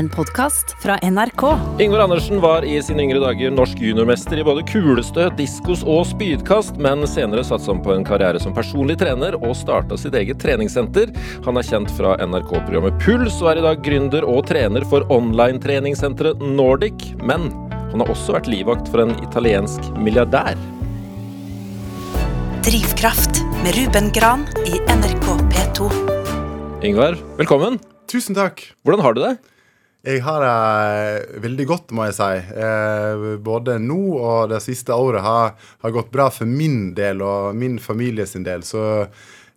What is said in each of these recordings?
en podkast fra NRK. Ingvar Andersen var i sine yngre dager norsk juniormester i både kulestøt, diskos og spydkast, men senere satsa han på en karriere som personlig trener og starta sitt eget treningssenter. Han er kjent fra NRK-programmet Puls og er i dag gründer og trener for online-treningssenteret Nordic. Men han har også vært livvakt for en italiensk milliardær. Drivkraft med Ruben Gran i NRK P2. Ingvar, velkommen. Tusen takk. Hvordan har du det? Jeg har det veldig godt, må jeg si. Eh, både nå og det siste året har, har, gått bra for min del og min familie sin del. Så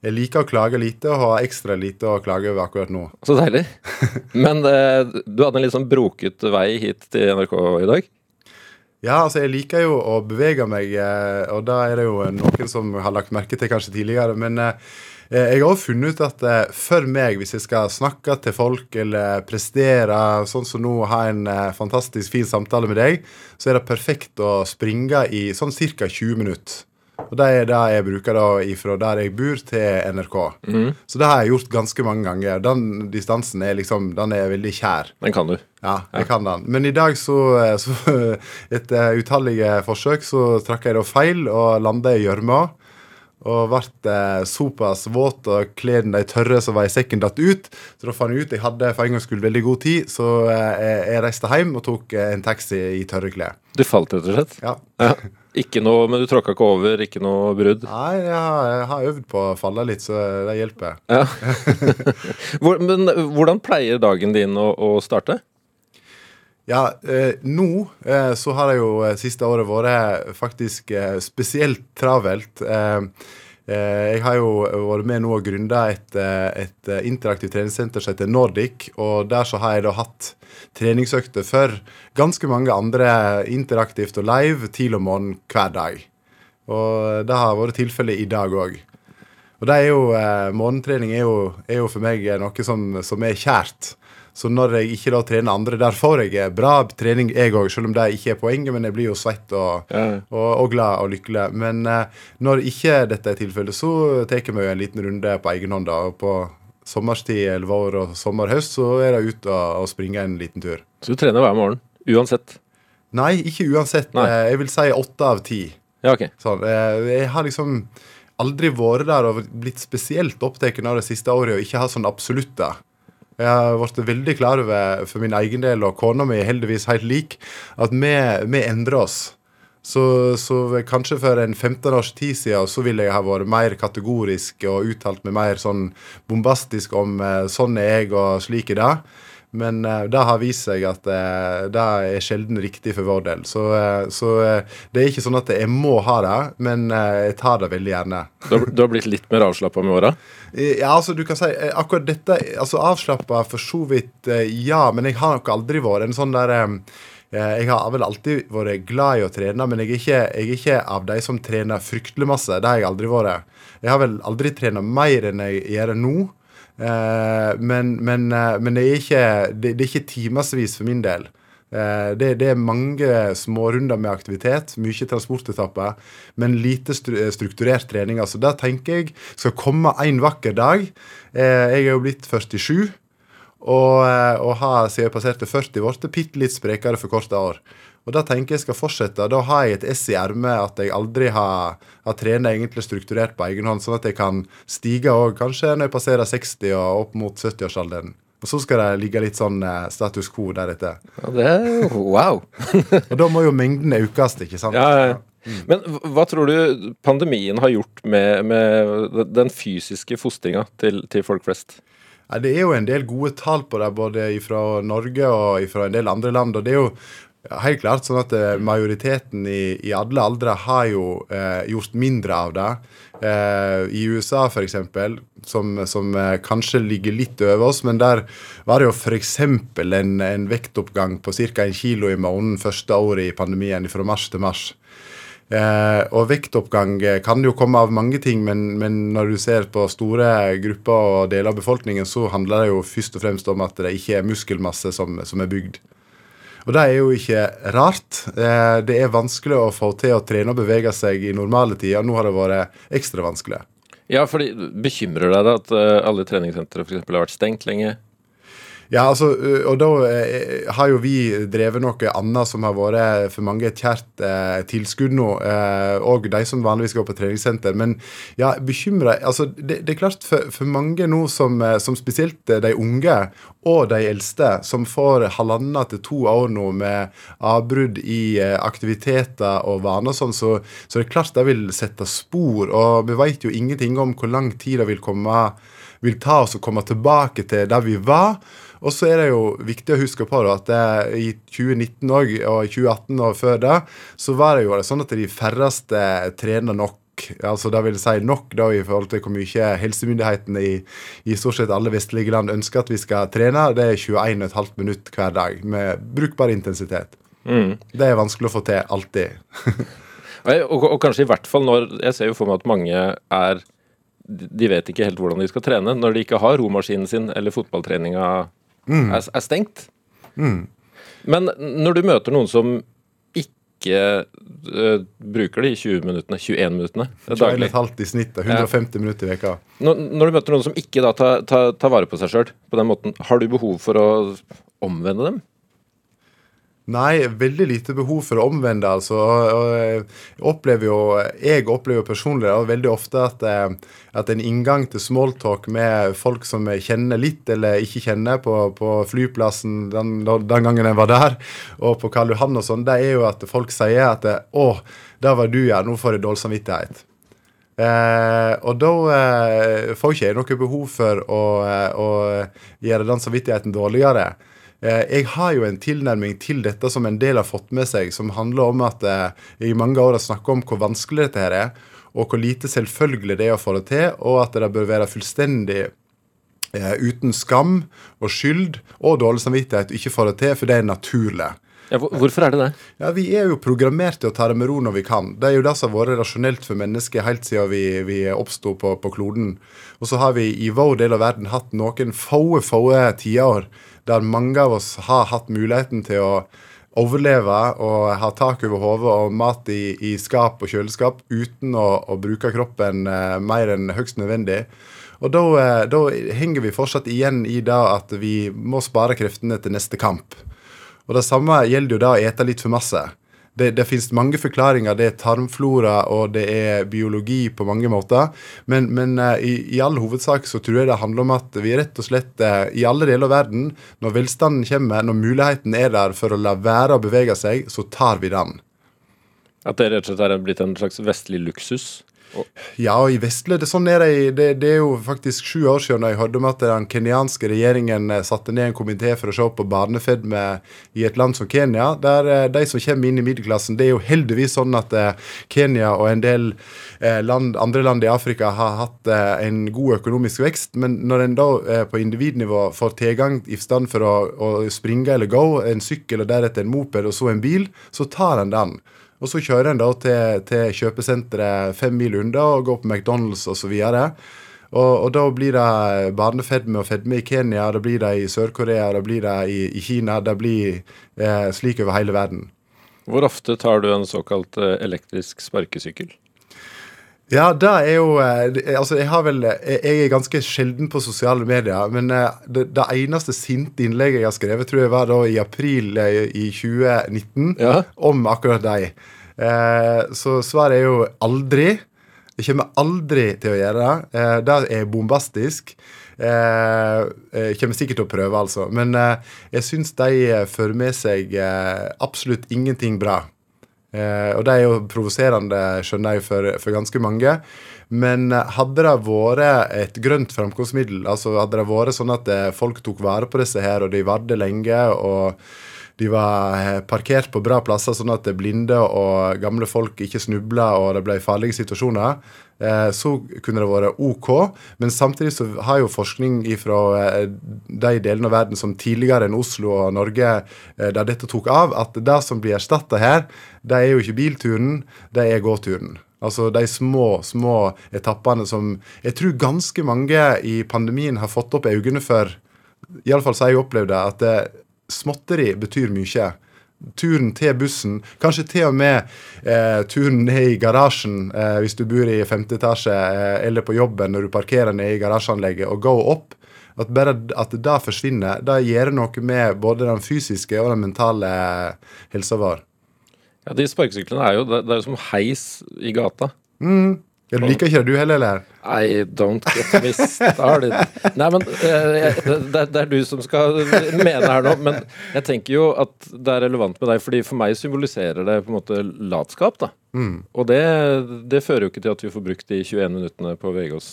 jeg liker å klage lite og har ekstra lite å klage over akkurat nå. Så deilig. Men eh, du hadde en litt sånn broket vei hit til NRK i dag? Ja, altså jeg liker jo å bevege meg, eh, og da er det jo noen som har lagt merke til kanskje tidligere. men eh, Eh, jeg har også funnet ut at eh, for meg, hvis jeg skal snakke til folk eller prestere, sånn som nå, ha en eh, fantastisk fin samtale med deg, så er det perfekt å springe i sånn ca. 20 minutter. Og Det er det jeg bruker da ifra der jeg bor, til NRK. Mm. Så det har jeg gjort ganske mange ganger. Den distansen er liksom, den er veldig kjær. Den kan du. Ja, jeg ja. kan den. Men i dag, så, så etter utallige forsøk, så trakk jeg da feil og landa i gjørma og ble eh, såpass våt og klærne de tørre som var i sekken, datt ut. Så da fant jeg ut jeg hadde for en gangs skyld veldig god tid, så eh, jeg reiste hjem og tok eh, en taxi i tørre klær. Du falt rett og slett? Ja. ja. Ikke noe, Men du tråkka ikke over? Ikke noe brudd? Nei, jeg har, jeg har øvd på å falle litt, så det hjelper. Ja. men hvordan pleier dagen din å, å starte? Ja, eh, nå eh, så har det jo eh, siste året vært faktisk eh, spesielt travelt. Eh, eh, jeg har jo vært med nå og grunda et, et interaktivt treningssenter som heter Nordic. Og der så har jeg da hatt treningsøkter for ganske mange andre interaktivt og live til og morgen hver dag. Og det har vært tilfellet i dag òg. Og det er jo, morgentrening er jo, er jo, for meg noe som, som er kjært. Så når jeg ikke da trener andre, der får jeg bra trening, jeg òg, selv om det ikke er poenget. Men jeg blir jo svett og, ja. og, og glad og lykkelig. Men uh, når ikke dette er tilfellet, så tar vi jo en liten runde på egen hånd. da, og på sommerstid eller vår og sommer-høst, så er det ut og, og springe en liten tur. Så du trener hver morgen? Uansett? Nei, ikke uansett. Nei. Eh, jeg vil si åtte av ti. Ja, okay. Sånn, eh, jeg har liksom aldri vært der og blitt spesielt opptatt av det siste året og ikke har sånn absolutter. Jeg har blitt veldig klar over for min egen del, og kona mi heldigvis helt lik, at vi, vi endrer oss. Så, så, kanskje for en 15 års tid siden så ville jeg ha vært mer kategorisk og uttalt meg mer sånn bombastisk om eh, sånn er jeg og slik er det. Men uh, det har vist seg at uh, det er sjelden riktig for vår del. Så, uh, så det er ikke sånn at jeg må ha det, men jeg tar det veldig gjerne. Du har, du har blitt litt mer avslappa med åra? Ja, altså du kan si akkurat dette altså Avslappa for så vidt, ja. Men jeg har nok aldri vært en sånn der jeg har vel alltid vært glad i å trene, men jeg er, ikke, jeg er ikke av de som trener fryktelig masse. Det har jeg aldri vært. Jeg har vel aldri trent mer enn jeg gjør nå. Eh, men, men, eh, men det, er ikke, det, det er ikke timevis for min del. Eh, det, det, er mange smårunder med aktivitet, mye transportetapper, men lite strukturert trening. Altså, da tenker jeg skal komme en vakker dag. Jeg er jo blitt 47. Og, og har, siden jeg passerte 40, blitt bitte litt sprekere for korte år. Og da tenker jeg skal fortsette. Da har jeg et ess i ermet at jeg aldri har, har trent egentlig strukturert på egen hånd, sånn at jeg kan stige òg, kanskje når jeg passerer 60 og opp mot 70-årsalderen. Og så skal det ligge litt sånn eh, status quo deretter. Ja, det er wow. og da må jo mengden økes, ikke sant? Ja, ja. Mm. Men hva tror du pandemien har gjort med, med den fysiske fostringa til, til, folk flest? Ja, det er jo en del gode tall på det, både fra Norge og fra en del andre land. og det er jo helt klart sånn at eh, majoriteten i, i alle aldre har jo eh, gjort mindre av det. Eh, I USA f.eks., som, som eh, kanskje ligger litt over oss, men der var det jo f.eks. En, en vektoppgang på ca. 1 kilo i måneden første året i pandemien, fra mars til mars. Eh, og vektoppgang eh, kan jo komme av mange ting, men, men, når du ser på store grupper og deler av befolkningen, så handler det jo først og fremst om at det ikke er muskelmasse som, som er bygd. Og det er jo ikke rart. Eh, det er vanskelig å få til å trene og bevege seg i normale tider. Nå har det vært ekstra vanskelig. Ja, fordi Bekymrer deg det at eh, alle treningssentre f.eks. har vært stengt lenge? Ja, altså, og da eh, har jo vi drevet noe annet som har vært for mange et kjært eh, tilskudd nå. Eh, og de som vanligvis går på treningssenter. Men ja, bekymra altså, det, det, er klart for, for mange nå, som, som, spesielt de unge og de eldste, som får halvannet til to år nå med avbrudd i aktiviteter og vaner sånn, så, så det er klart det vil sette spor. Og vi vet jo ingenting om hvor lang tid det vil komme vil ta oss og komme tilbake til der vi var. Og så er det jo viktig å huske på da, at i 2019 og, og 2018 og før det, så var det jo sånn at de færreste trener nok. Altså det vil si nok da i forhold til hvor mye helsemyndighetene i, i stort sett alle vestlige land ønsker at vi skal trene. Det er 21,5 minutt hver dag med brukbar intensitet. Mm. Det er vanskelig å få til alltid. og, og, kanskje i hvert fall når Jeg ser jo for meg at mange er De vet ikke helt hvordan de skal trene når de ikke har romaskinen sin eller fotballtreninga mm. er, er, stengt. Mm. Men når du møter noen som ikke uh, bruker de 20 minuttene, 21 minuttene daglig 21,5 i snitt, 150 ja. minutter i veka. Når, når, du møter noen som ikke da tar, tar, tar vare på seg sjøl på den måten, har du behov for å omvende dem? Nei, veldig lite behov for å omvende, altså. Jeg opplever jo, jeg opplever personlig og veldig ofte at, eh, at, en inngang til smalltalk med folk som jeg kjenner litt eller ikke kjenner på, på flyplassen den, den, gangen jeg var der, og på Karl Johan og sånn, det er jo at folk sier at 'Å, der var du, ja. Nå får jeg dårlig samvittighet'. Eh, og da eh, får ikke jeg noe behov for å, eh, å gjøre den samvittigheten dårligere. Eh, jeg har jo en tilnærming til dette som en del har fått med seg, som handler om at jeg eh, i mange år har snakka om hvor vanskelig dette her er, og hvor lite selvfølgelig det er å få det til, og at det bør være fullstendig eh, uten skam og skyld og dårlig samvittighet å ikke få det til, for det er naturlig. Ja, hvorfor er det det? Ja, Vi er jo programmert til å ta det med ro når vi kan. Det er jo det som har vært rasjonelt for mennesker helt siden vi, vi oppsto på, på, kloden. Og så har vi i vår del av verden hatt noen få, få tiår der mange av oss har hatt muligheten til å overleve og ha tak over hodet og mat i, i, skap og kjøleskap uten å, å bruke kroppen eh, mer enn høyst nødvendig. Og da, eh, da, henger vi fortsatt igjen i det at vi må spare kreftene til neste kamp. Og Det samme gjelder jo da å ete litt for masse. Det, det finnes mange forklaringer. Det er tarmflora og det er biologi på mange måter. Men, men uh, i, i, all hovedsak så tror jeg det handler om at vi rett og slett uh, i alle deler av verden, når velstanden kommer, når muligheten er der for å la være å bevege seg, så tar vi den. At det rett og slett er blitt en slags vestlig luksus? Ja, i Vestle det, sånn er det, det, det, er jo faktisk sju år siden jeg hørte om at den kenyanske regjeringen eh, satte ned en komité for å se på barnefedme i et land som Kenya. Der eh, de som kommer inn i middelklassen, det er jo heldigvis sånn at eh, Kenya og en del land, andre land i Afrika har hatt en god økonomisk vekst. Men når en da på individnivå får tilgang i stand for å, å springe eller gå, en sykkel og deretter en moped og så en bil, så tar en den. Og så kjører en da til, til kjøpesenteret fem mil unna og går på McDonald's osv. Og, og da blir det barnefedme og fedme i Kenya, det blir det i Sør-Korea, det blir det i, i, Kina. Det blir eh, slik over hele verden. Hvor ofte tar du en såkalt eh, elektrisk sparkesykkel? Ja, det er jo eh, Altså, jeg har vel Jeg er ganske sjelden på sosiale medier, men eh, det, det eneste sinte innlegget jeg har skrevet, tror jeg var da i april i 2019, ja. om akkurat deg. Så svaret er jo aldri. Jeg kommer aldri til å gjøre det. Det er bombastisk. Jeg kommer sikkert til å prøve, altså. Men jeg syns de fører med seg absolutt ingenting bra. Eh, og det er jo provoserende, skjønner jeg, for, for, ganske mange. Men eh, hadde det vært et grønt framkomstmiddel, altså hadde det vært sånn at eh, folk tok vare på disse her, og de varte lenge, og de var eh, parkert på bra plasser, sånn at blinde og gamle folk ikke snubla og det ble farlige situasjoner, eh, så kunne det vært OK. Men samtidig så har jo forskning fra eh, de delene av verden som tidligere enn Oslo og Norge, der dette tok av, at det som blir erstatta her, det er jo ikke bilturen, det er gåturen. Altså de små, små etappene som jeg tror ganske mange i pandemien har fått opp øynene for. Iallfall så har jeg opplevd det. at det, småtteri betyr mye. Turen til bussen, kanskje til og med eh, turen ned i garasjen eh, hvis du bor i femte etasje, eh, eller på jobben når du parkerer ned i garasjeanlegget, og gå opp. At bare at det forsvinner, det gjør noe med både den fysiske og den mentale helsa vår. Ja, De sparkesyklene er jo det, det er som heis i gata. Ja, du liker ikke det du heller, eller? I don't get me started. Nei, men eh, det, er du som skal mene her nå. Men jeg tenker jo at det er relevant med deg, fordi for meg symboliserer det på en måte latskap. da. Og det, det fører jo ikke til at vi får brukt de 21 minuttene på oss.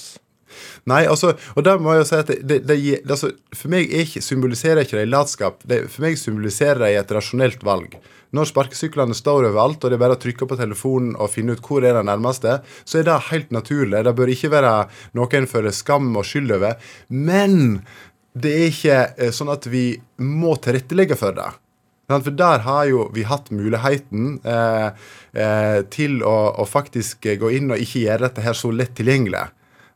Nei, altså, og da må jeg jo si at det, det, det, altså, For meg ikke, symboliserer ikke de latskap. Det, for meg symboliserer det et rasjonelt valg. Når sparkesyklene står overalt, og det er bare å trykke på telefonen og finne ut hvor er den nærmeste, så er det helt naturlig. Det bør ikke være noe en føler skam og skyld over. Men det er ikke eh, sånn at vi må tilrettelegge for det. For der har jo vi hatt muligheten eh, eh, til å, å faktisk gå inn og ikke gjøre dette her så lett tilgjengelig.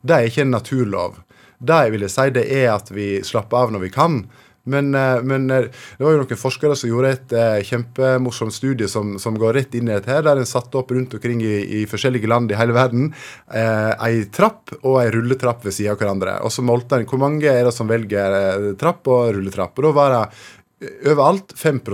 Det er ikke en naturlov. Det jeg ville si, det er at vi slapper av når vi kan. Men, eh, men eh, det var jo noen forskere som gjorde et eh, kjempemorsomt studie som, som går rett inn i dette, her, der en satte opp rundt omkring i, i forskjellige land i hele verden eh, ei trapp og ei rulletrapp ved siden av hverandre. Og så målte en hvor mange er det som velger trapp og rulletrapp. Og da var det overalt 5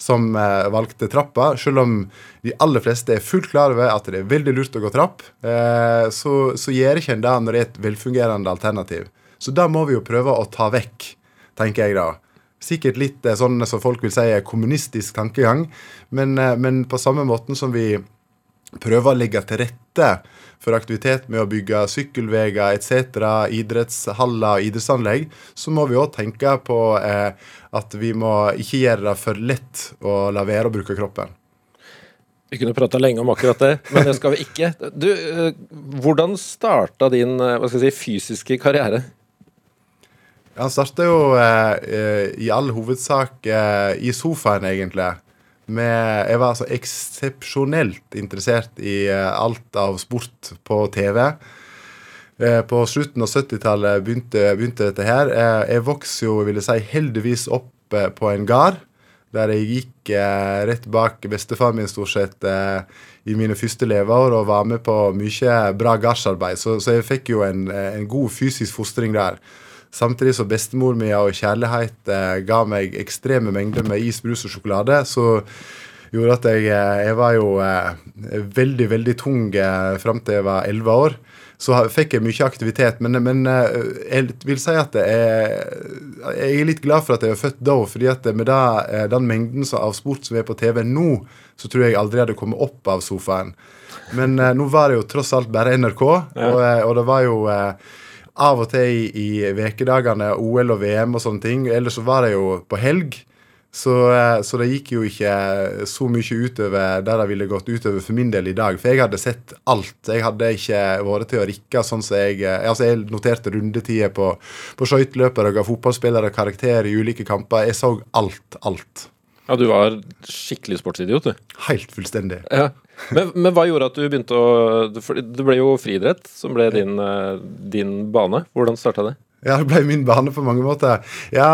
som eh, valgte trappa, selv om de aller fleste er fullt klar over at det er veldig lurt å gå trapp, eh, så, så gjør ikke en det når det er et velfungerende alternativ. Så da må vi jo prøve å ta vekk, tenker jeg da. Sikkert litt eh, sånn som folk vil si er kommunistisk tankegang, men, men på samme måten som vi prøver å legge til rette for aktivitet med å bygge sykkelveier etc., idrettshaller og idrettsanlegg, så må vi òg tenke på eh, at vi må ikke gjøre det for lett å la være å bruke kroppen. Vi kunne prata lenge om akkurat det, men det skal vi ikke. Du, eh, hvordan starta din eh, si, fysiske karriere? Han starta jo eh, eh, i all hovedsak eh, i sofaen, egentlig. Med, jeg var altså eksepsjonelt interessert i eh, alt av sport på TV. Eh, på slutten av 70-tallet begynte, begynte dette her. Eh, jeg vokste jo, vil jeg si, heldigvis opp på en gard. Der jeg gikk rett bak bestefaren min stort sett i mine første leveår og var med på mye bra gardsarbeid. Så, så jeg fikk jo en, en god fysisk fostring der. Samtidig som bestemor mi og kjærlighet eh, ga meg ekstreme mengder med is, brus og sjokolade, så gjorde at jeg, eh, jeg var jo eh, veldig, veldig tung eh, fram til jeg var 11 år. Så fikk jeg mye aktivitet, men, men eh, jeg vil si at er, jeg er litt glad for at jeg er født da, fordi at med det, eh, den mengden av sport som er på TV nå, så tror jeg aldri jeg hadde kommet opp av sofaen. Men nå var det jo tross alt bare NRK, og, og det var jo av og til i, ukedagene, OL og VM og sånne ting. Ellers så var det jo på helg. Så, eh, så det gikk jo ikke så mye utover der det ville gått utover for min del i dag. For jeg hadde sett alt. Jeg hadde ikke vært til å rikke sånn som jeg eh, Altså, jeg noterte rundetider på, på skøyteløpere og ga fotballspillere karakter i ulike kamper. Jeg så alt, alt. Ja, du var skikkelig sportsidiot, du. Helt fullstendig. Ja. Men, men hva gjorde at du begynte å Det ble jo friidrett som ble din, eh, din bane. Hvordan starta det? Ja, det ble min bane på mange måter. Ja,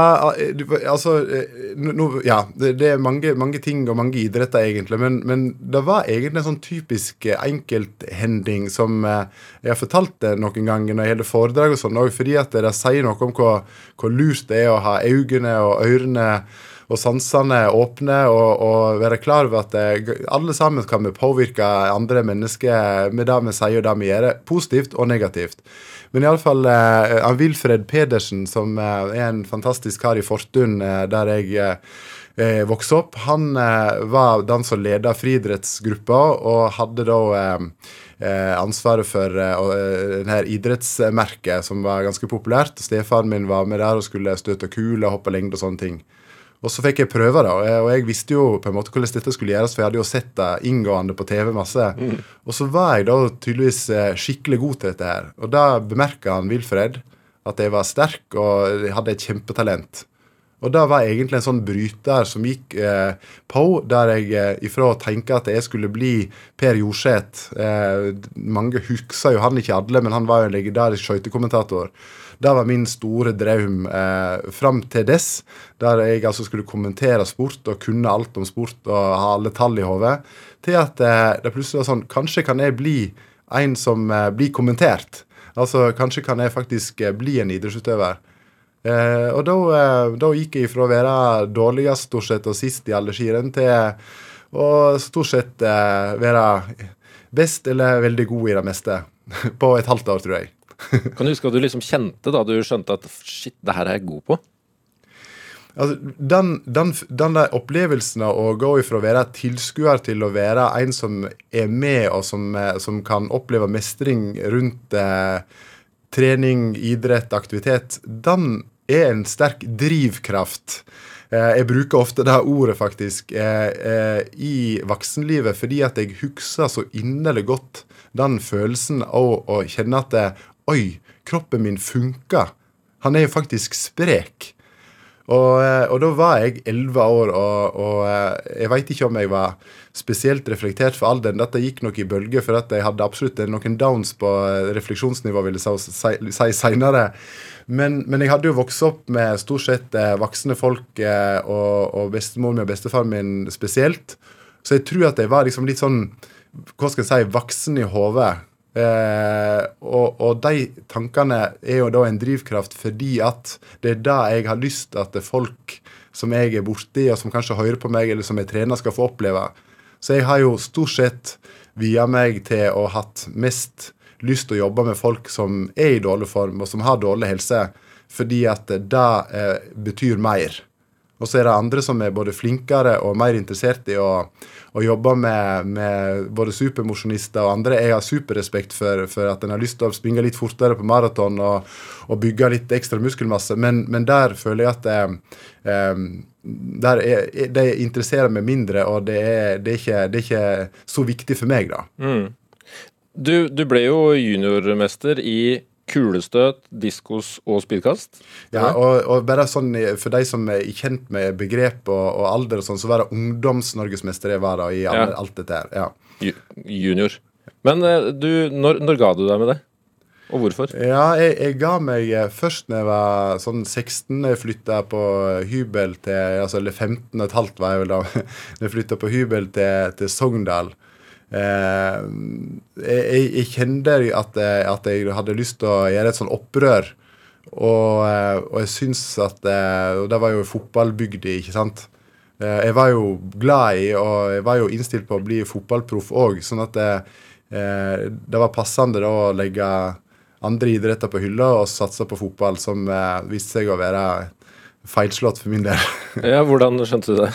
altså eh, nå- Ja, det, det er mange, mange ting og mange idretter, egentlig. Men, men det var egentlig en sånn typisk eh, enkelthending som jeg har fortalt det noen ganger når jeg holder foredrag og sånn òg, fordi at det sier noe om hvor, hvor lurt det er å ha øynene og ørene og sansene åpne og, og være klar over at det, alle sammen kan vi påvirke andre mennesker med det vi sier og det vi gjør, positivt og negativt. Men iallfall eh, Wilfred Pedersen, som eh, er en fantastisk kar i Fortun, eh, der jeg eh, eh, vokste opp, han eh, var den som leda friidrettsgruppa, og hadde da eh, eh, ansvaret for eh, eh, denne idrettsmerket, som var ganske populært. Stefaren min var med der og skulle støte kule, hoppe lengde og sånne ting. Og så fikk jeg prøve, da, og jeg, visste jo på en måte hvordan dette skulle gjøres, for jeg hadde jo sett det inngående på TV masse. Og så var jeg da tydeligvis eh, skikkelig god til dette her. Og da bemerka han Wilfred at jeg var sterk og hadde et kjempetalent. Og det var egentlig en sånn bryter som gikk eh, på, der jeg eh, ifra å tenke at jeg skulle bli Per Jorseth eh, Mange husker jo han ikke alle, men han var jo en legendarisk skøytekommentator. Det var min store drøm eh, fram til dess, der jeg altså skulle kommentere sport og kunne alt om sport og ha alle tall i hodet, til at eh, det plutselig var sånn Kanskje kan jeg bli en som eh, blir kommentert. Altså, Kanskje kan jeg faktisk eh, bli en idrettsutøver. Eh, og da, eh, da gikk jeg fra å være dårligst stort sett og sist i alle skirenn til å stort sett eh, være best eller veldig god i det meste. På et halvt år, tror jeg. Kan du huske hva du liksom kjente da du skjønte at shit, det her er jeg god på? Altså, den, den, den der opplevelsen av å gå ifra å være tilskuer til å være en som er med, og som, eh, som kan oppleve mestring rundt eh, trening, idrett, aktivitet, den er en sterk drivkraft. Eh, jeg bruker ofte det ordet, faktisk, eh, i voksenlivet fordi at jeg husker så inderlig godt den følelsen av å kjenne at Oi, kroppen min funker. Han er jo faktisk sprek. Og, og, da var jeg elleve år, og, og jeg veit ikke om jeg var spesielt reflektert for alderen. Dette gikk nok i bølger, for at jeg hadde absolutt noen downs på refleksjonsnivå, vil jeg si, seinere. Men, men, jeg hadde jo vokst opp med stort sett eh, voksne folk eh, og, og bestemor min og bestefaren min spesielt. Så jeg tror at jeg var liksom litt sånn hva skal jeg si, voksen i hodet. Eh, og, og, de tankene er jo da en drivkraft fordi at det er det jeg har lyst at folk som jeg er borti, og som kanskje hører på meg, eller som jeg trener, skal få oppleve. Så jeg har jo stort sett via meg til å hatt mest lyst til å jobbe med folk som er i dårlig form, og som har dårlig helse, fordi at det eh, betyr mer. Og så er det andre som er både flinkere og mer interessert i å, å jobbe med, med, både supermosjonister og andre. Jeg har superrespekt for, for at en har lyst til å springe litt fortere på maraton og, og, bygge litt ekstra muskelmasse, men, men der føler jeg at det, um, der er, det interesserer meg mindre, og det er, det er, ikke, det er ikke, så viktig for meg, da. Mm. Du, du ble jo juniormester i kulestøt, diskos og spydkast. Ja, og, og, bare sånn for de som er kjent med begrep og, og alder og sånn, så var det ungdoms-norgesmester jeg var da i ja. alt dette her. Ja. Junior. Men eh, du, når, når, ga du deg med det? Og hvorfor? Ja, jeg, jeg ga meg eh, først når jeg var sånn 16. Jeg flytta på hybel til altså, Eller 15 og et halvt var jeg vel da. Jeg flytta på hybel til, til Sogndal. Eh, jeg, jeg kjente at, at, jeg hadde lyst til å gjøre et sånn opprør. Og, eh, og jeg syns at eh, Og det var jo fotballbygda, ikke sant. Jeg var jo glad i, og jeg var jo innstilt på å bli fotballproff òg, sånn at det, det, var passende da å legge andre idretter på hylla og satse på fotball, som viste seg å være feilslått for min del. ja, Hvordan skjønte du det?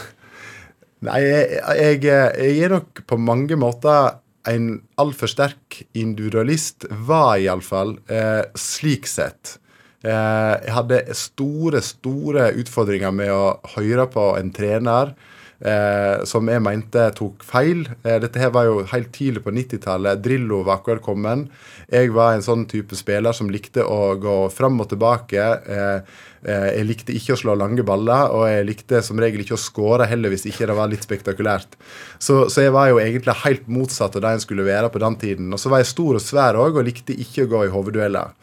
Nei, jeg, jeg, jeg, er nok på mange måter en altfor sterk individualist. Var iallfall eh, slik sett. Eh, jeg hadde store, store utfordringer med å høre på en trener eh, som jeg mente tok feil. Eh, dette her var jo helt tidlig på 90-tallet. Drillo var akkurat kommet. Jeg var en sånn type spiller som likte å gå fram og tilbake. Eh, eh, jeg likte ikke å slå lange baller, og jeg likte som regel ikke å skåre heller hvis ikke det var litt spektakulært. Så, så, jeg var jo egentlig helt motsatt av det en skulle være på den tiden. Og så var jeg stor og svær òg, og likte ikke å gå i hoveddueller.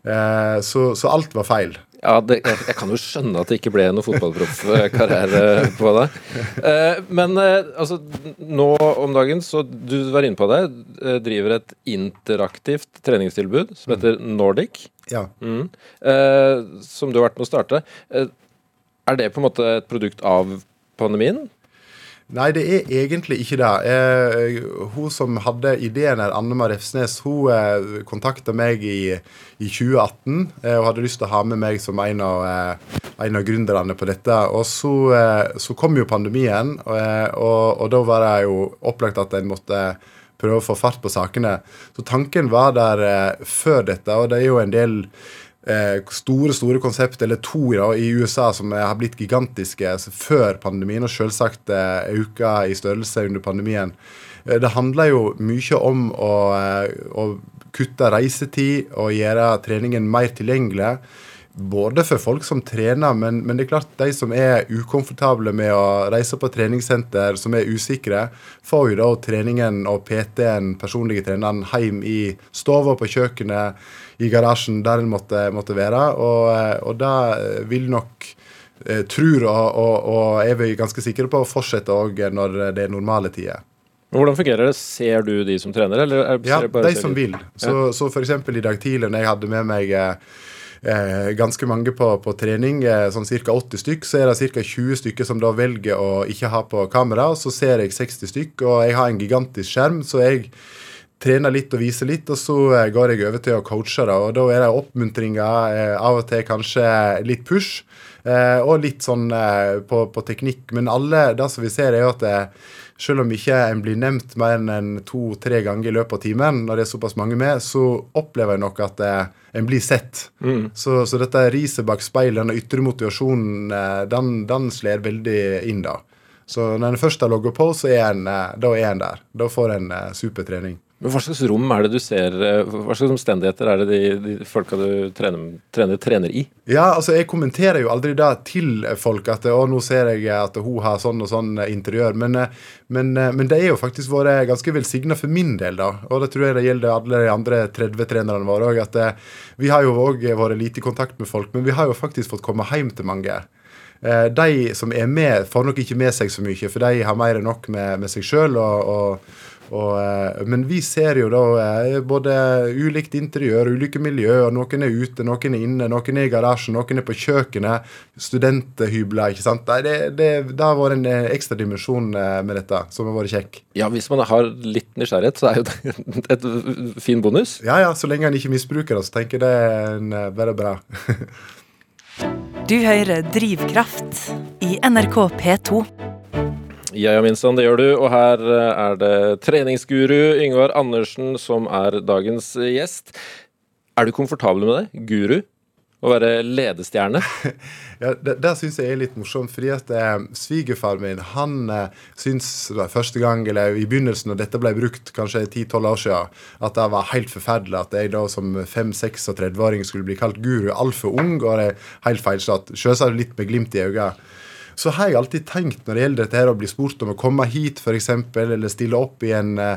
Eh, så, så alt var feil. Ja, det, jeg, jeg, kan jo skjønne at det ikke ble noe fotballproffkarriere på deg. Eh, men eh, altså, nå om dagen, så du var inne på det, eh, driver et interaktivt treningstilbud som heter Nordic. Ja. Mm. Eh, som du har vært med å starte. Eh, er det på en måte et produkt av pandemien? Nei, det er egentlig ikke det. Eh, hun som hadde ideen her, Anne Marie Refsnes, hun eh, kontakta meg i, i 2018 eh, og hadde lyst til å ha med meg som en av, eh, en av gründerne på dette. Og så, eh, så, kom jo pandemien, og, eh, og, og da var det jo opplagt at en måtte prøve å få fart på sakene. Så tanken var der før dette, og det er jo en del eh, store store konsept, eller to da, i USA, som har blitt gigantiske altså, før pandemien, og selvsagt eh, øka i størrelse under pandemien. Eh, det handler jo mye om å, eh, å kutte reisetid og gjøre treningen mer tilgjengelig. Både for folk som trener, men, men, det er klart de som er ukomfortable med å reise på treningssenter, som er usikre, får jo da treningen og PT-en, personlige treneren, hjem i stua på kjøkkenet i garasjen der en måtte, måtte være. Og, eh, og det vil nok eh, tror og, og, og, er vi ganske sikre på å fortsette òg når det er normale tider. Hvordan fungerer det? Ser du de som trener? Eller ja, de som vil. Så, ja. så f.eks. i dag tidlig når jeg hadde med meg eh, eh, ganske mange på, på trening, eh, sånn ca. 80 stykk. Så er det ca. 20 stykker som da velger å ikke ha på kamera. og Så ser jeg 60 stykk, og jeg har en gigantisk skjerm, så jeg trener litt og viser litt, og så eh, går jeg over til å coache. Da, og da er det oppmuntringer, av og til kanskje litt push, og litt sånn på, på, teknikk. Men alle, det som vi ser, er jo at selv om ikke en blir nevnt mer enn to-tre ganger i løpet av timen, når det er såpass mange med, så opplever jeg nok at eh, en blir sett. Mm. Så, så, dette riset bak speilet, denne ytre motivasjonen, eh, den, den slår veldig inn, da. Så når en først har logget på, så er en, da er en der. Da får en supertrening. Men Hva slags rom er det du ser, eh, hva slags omstendigheter er det de, de folka du trener, trener, trener, i? Ja, altså Jeg kommenterer jo aldri det til folk at å, nå ser jeg at hun har sånn og sånn interiør. Men, eh, men, eh, men det er jo faktisk vært ganske velsigna for min del, da. Og det tror jeg det gjelder alle de andre 30-trenerne våre òg. Vi har jo òg vært lite i kontakt med folk, men vi har jo faktisk fått komme hjem til mange. De som er med, får nok ikke med seg så mye, for de har mer enn nok med, med seg sjøl. Og og, eh, men vi ser jo da eh, både ulikt interiør, ulike miljøer. Noen er ute, noen er inne, noen er i garasjen, noen er på kjøkkenet. Studenthybler. ikke sant? Det, det, det har vært en eh, ekstra dimensjon med dette som har vært kjekk. Ja, Hvis man har litt nysgjerrighet, så er jo det et fin bonus. Ja, ja. Så lenge en ikke misbruker det, så tenker jeg det er en, bare bra. du hører Drivkraft i NRK P2. Ja, ja, minst det gjør du. Og her eh, er det treningsguru Yngvar Andersen som er dagens gjest. Er du komfortabel med det? Guru? Å være ledestjerne? ja, Det, det syns jeg er litt morsomt. fordi at eh, Svigerfar min han eh, syns første gang, eller i begynnelsen, når dette ble brukt kanskje 10-12 år siden, at det var helt forferdelig at jeg da som 5-36-åring skulle bli kalt guru. Altfor ung og det er helt feilslått. Selvsagt litt med glimt i øynene så har jeg alltid tenkt når det gjelder dette her å bli spurt om å komme hit, f.eks., eller stille opp i en uh,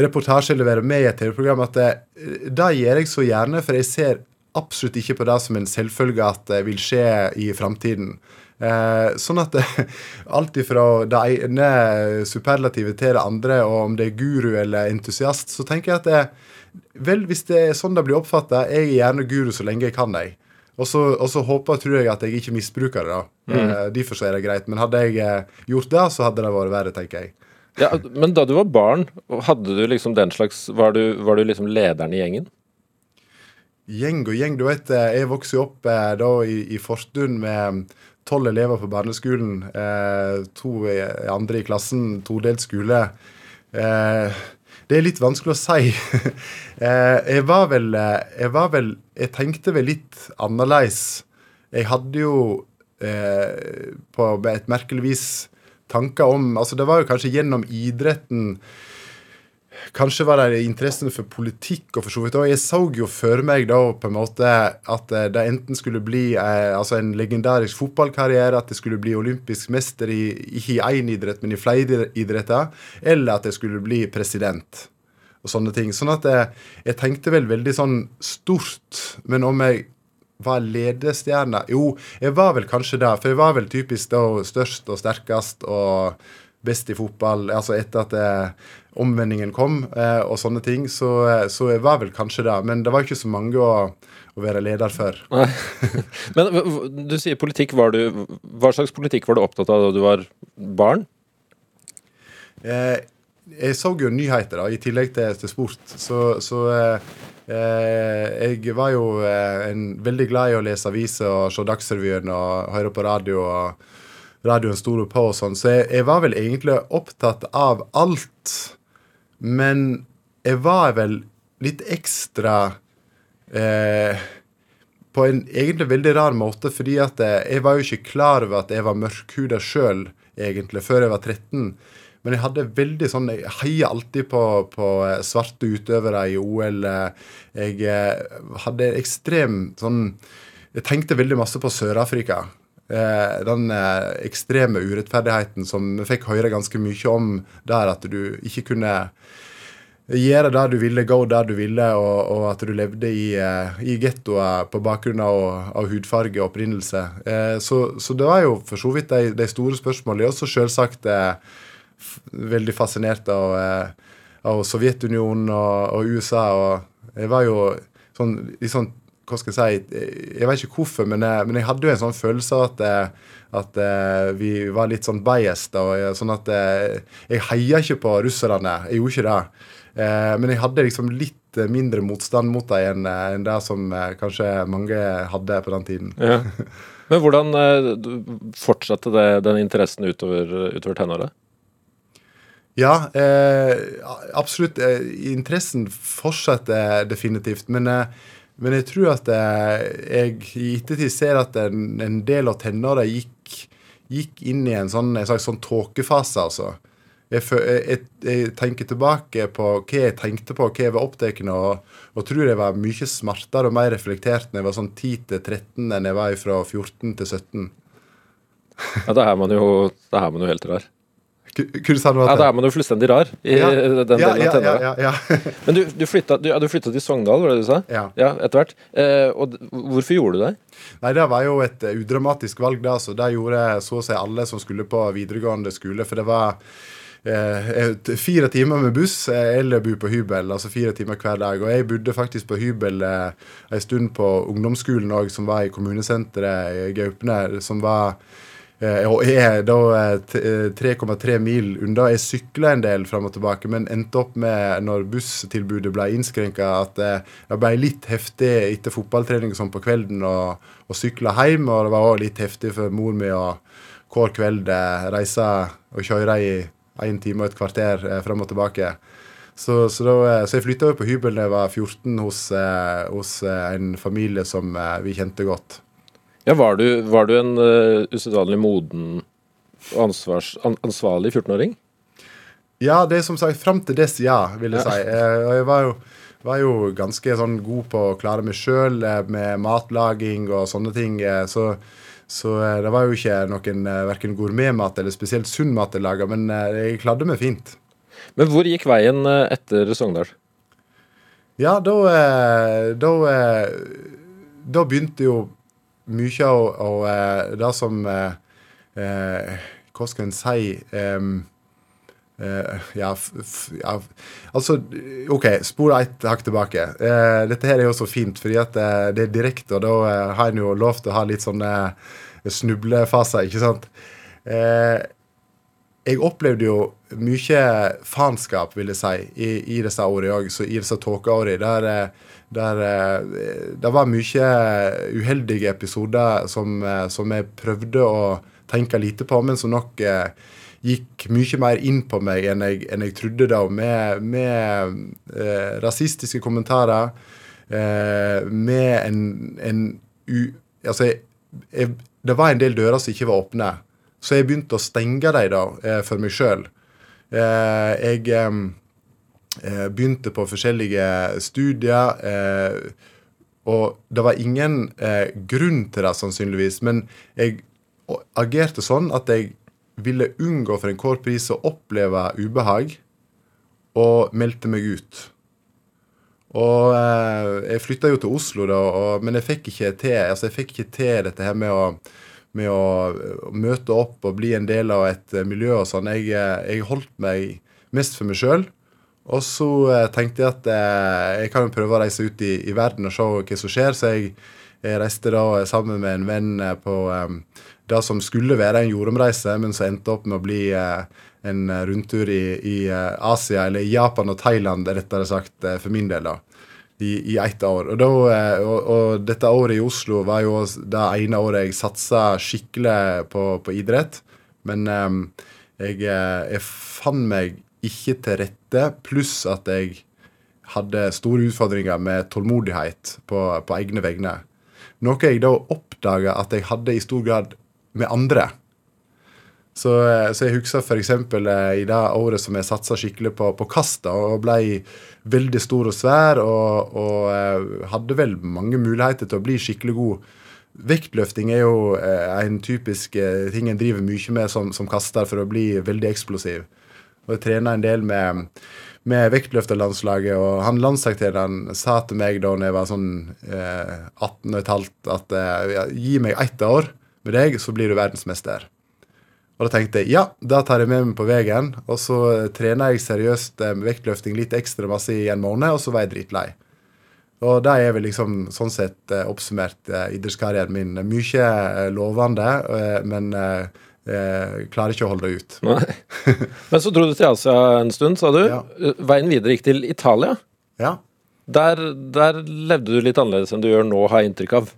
reportasje eller være med i et TV-program, at det, eh, det gjør jeg så gjerne, for jeg ser absolutt ikke på det som en selvfølge at det vil skje i framtiden. Eh, sånn at det, alt ifra det ene superlativet til det andre, og om det er guru eller entusiast, så tenker jeg at det, vel, hvis det er sånn det blir oppfatta, jeg er gjerne guru så lenge jeg kan, jeg. Og så, og så håper tror jeg at jeg ikke misbruker det. da. Mm. Eh, derfor er det greit. Men hadde jeg eh, gjort det, så hadde det vært verre, tenker jeg. Ja, Men da du var barn, hadde du liksom den slags Var du, var du liksom lederen i gjengen? Gjeng og gjeng. Du vet, eh, jeg vokste opp eh, da i, i Forstund med tolv elever på barneskolen. Eh, to andre i klassen, todelt skole. Eh, det er litt vanskelig å si. Eh, jeg var vel eh, Jeg var vel Jeg tenkte vel litt annerledes. Jeg hadde jo eh, på et merkelig vis tanker om Altså, det var jo kanskje gjennom idretten Kanskje var det interessen for politikk og for så vidt òg. Jeg så jo for meg da på en måte at eh, det enten skulle bli eh, altså en legendarisk fotballkarriere, at det skulle bli olympisk mester i, ikke i én idrett, men i flere idretter, eller at jeg skulle bli president. Og sånne ting. Sånn at jeg, eh, jeg tenkte vel veldig sånn stort. Men om jeg var ledestjerne Jo, jeg var vel kanskje det. For jeg var vel typisk da størst og sterkest og best i fotball. Altså etter at eh, omvendingen kom eh, og sånne ting. Så, eh, så jeg var vel kanskje det. Men det var ikke så mange å, å være leder for. men du sier politikk. Var du, hva slags politikk var du opptatt av da du var barn? Eh, jeg så jo nyheter, da, i tillegg til, til sport. Så, så eh, eh jeg var jo eh, en, veldig glad i å lese aviser og se Dagsrevyen og høre på radio. og radioen sto på og sånn. Så jeg, jeg, var vel egentlig opptatt av alt. Men jeg var vel litt ekstra eh, På en egentlig veldig rar måte, fordi at jeg, jeg var jo ikke klar over at jeg var mørkhuda sjøl, egentlig, før jeg var 13. Men jeg hadde veldig sånn Jeg heia alltid på, på, svarte utøvere i OL. Jeg eh, hadde ekstrem sånn Jeg tenkte veldig masse på Sør-Afrika. Eh, den eh, ekstreme urettferdigheten som vi fikk høre ganske mye om der, at du ikke kunne gjøre det du ville, gå der du ville, og, og at du levde i, uh, i gettoer på bakgrunn av, av, hudfarge og opprinnelse. Så, så, det var jo for så vidt de, de store spørsmålene. Også selvsagt veldig fascinert av, av Sovjetunionen og, og, USA. og Jeg var jo sånn, i sånn Hva skal jeg si Jeg vet ikke hvorfor, men jeg, men jeg hadde jo en sånn følelse av at, eh, at eh, vi var litt sånn biased. Og, eh, sånn at Jeg heia ikke på russerne. Jeg gjorde ikke det. Men jeg hadde liksom litt mindre motstand mot dem enn, det som kanskje mange hadde på den tiden. Ja. Men hvordan fortsatte det, den interessen utover, utover tenåret? Ja, eh, absolutt. Interessen fortsetter definitivt. Men, eh, men, jeg tror at eh, jeg i ettertid ser at en, en del av tenåra gikk, gikk, inn i en, sånn, en sånn tåkefase, altså. Jeg, jeg, jeg, tenker tilbake på hva jeg tenkte på, hva jeg var opptatt av, og, og, tror jeg var mye smartere og mer reflektert når jeg var sånn 10 til 13 enn jeg var fra 14 til 17. Ja, da er man jo, da er man jo helt rar. Ja, Da er man jo fullstendig rar i ja. den delen ja, av. Ja, Men du, du, flytta, du, du flytta til Sogndal, var det du sa? Ja. ja etter hvert. Eh, og hvorfor gjorde du det? Nei, Det var jo et uh, udramatisk valg. da, så Det gjorde så å si alle som skulle på videregående skole. For det var eh, fire timer med buss eller bo på hybel. Altså fire timer hver dag. Og jeg bodde faktisk på hybel eh, en stund på ungdomsskolen òg, som var i kommunesenteret i Gaupne. som var Eh, og jeg er da 3,3 eh, eh, mil unna. Jeg sykla en del fram og tilbake, men endte opp med, når busstilbudet ble innskrenka, at det ble litt heftig etter fotballtrening sånn på kvelden å sykle hjem. Og det var òg litt heftig for mor mi å hver kveld reise og kjøre i en time og et kvarter fram og tilbake. Så, så, da, så jeg flytta på hybel da jeg var 14 hos, hos en familie som vi kjente godt. Ja, Var du, var du en uh, usedvanlig moden ansvars, an, ansvarlig 14-åring? Ja, det er som sagt fram til dess, ja, vil jeg ja. si. Jeg, jeg var, jo, var jo, ganske sånn god på å klare meg sjøl eh, med matlaging og sånne ting. Eh, så, så det var jo ikke noen verken gourmetmat eller spesielt sunn mat jeg laga, men jeg kladde meg fint. Men hvor gikk veien etter Sogndal? Ja, da, da, da begynte jo mye av, av uh, det som uh, Hva skal en si um, ja, ja, altså OK, spor ett hakk tilbake. dette her er jo så fint, fordi at det er direkte, og da har en jo lov til å ha litt sånne snublefaser, ikke sant? jeg opplevde jo mye faenskap, vil jeg si, i, i disse årene òg. I disse tåkeårene. Der der eh, det var mye uheldige episoder som, eh, som, jeg prøvde å tenke lite på, men som nok eh, gikk mye mer inn på meg enn jeg, enn jeg trodde da, med, med eh, rasistiske kommentarer, eh, med en, en u, Altså, jeg, jeg, det var en del dører som ikke var åpne, så jeg begynte å stenge dem da, eh, for meg sjøl. jeg begynte på forskjellige studier. Eh, og det var ingen eh, grunn til det, sannsynligvis, men jeg agerte sånn at jeg ville unngå for enhver pris å oppleve ubehag, og meldte meg ut. Og eh, jeg flytta jo til Oslo, da, og, men jeg fikk til altså jeg fikk ikke til dette her med å, med å møte opp og bli en del av et miljø og sånn. Jeg, eh, jeg holdt meg mest for meg sjøl. Og så eh, tenkte jeg at eh, jeg kan jo prøve å reise ut i, i, verden og se hva som skjer. Så jeg, jeg reiste da sammen med en venn eh, på um, det som skulle være en jordomreise, men som endte opp med å bli uh, en rundtur i, i uh, Asia, eller Japan og Thailand, rettere sagt, uh, for min del. da. I, i ett år. Og, da, og, og, dette året i Oslo var jo det ene året jeg satsa skikkelig på, på idrett. Men um, jeg, jeg fant meg ikke til rette, pluss at jeg hadde store utfordringer med tålmodighet på, på egne vegne. Noe jeg da oppdaga at jeg hadde i stor grad med andre. Så, så jeg husker f.eks. Eh, i det året som jeg satsa skikkelig på, på kasta og ble veldig stor og svær og, og eh, hadde vel mange muligheter til å bli skikkelig god. Vektløfting er jo eh, en typisk ting en driver mye med som, som kaster for å bli veldig eksplosiv. Og trena en del med, med vektløfterlandslaget, og han landssekretæren sa til meg da jeg var sånn eh, 18 15 at eh, gi meg ett år med deg, så blir du verdensmester. Og da tenkte jeg ja, da tar jeg med meg på veien. Og så trena jeg seriøst eh, vektløfting litt ekstra masse i en måned, og så var jeg dritlei. Og det er vel liksom sånn sett eh, oppsummert eh, idrettskarrieren min. Mye eh, lovende, eh, men eh, eh, klarer ikke å holde det ut. Men så dro du til Asia en stund, sa du. Ja. Veien videre gikk til Italia. Ja. Der, der levde du litt annerledes enn du gjør nå, har jeg inntrykk av.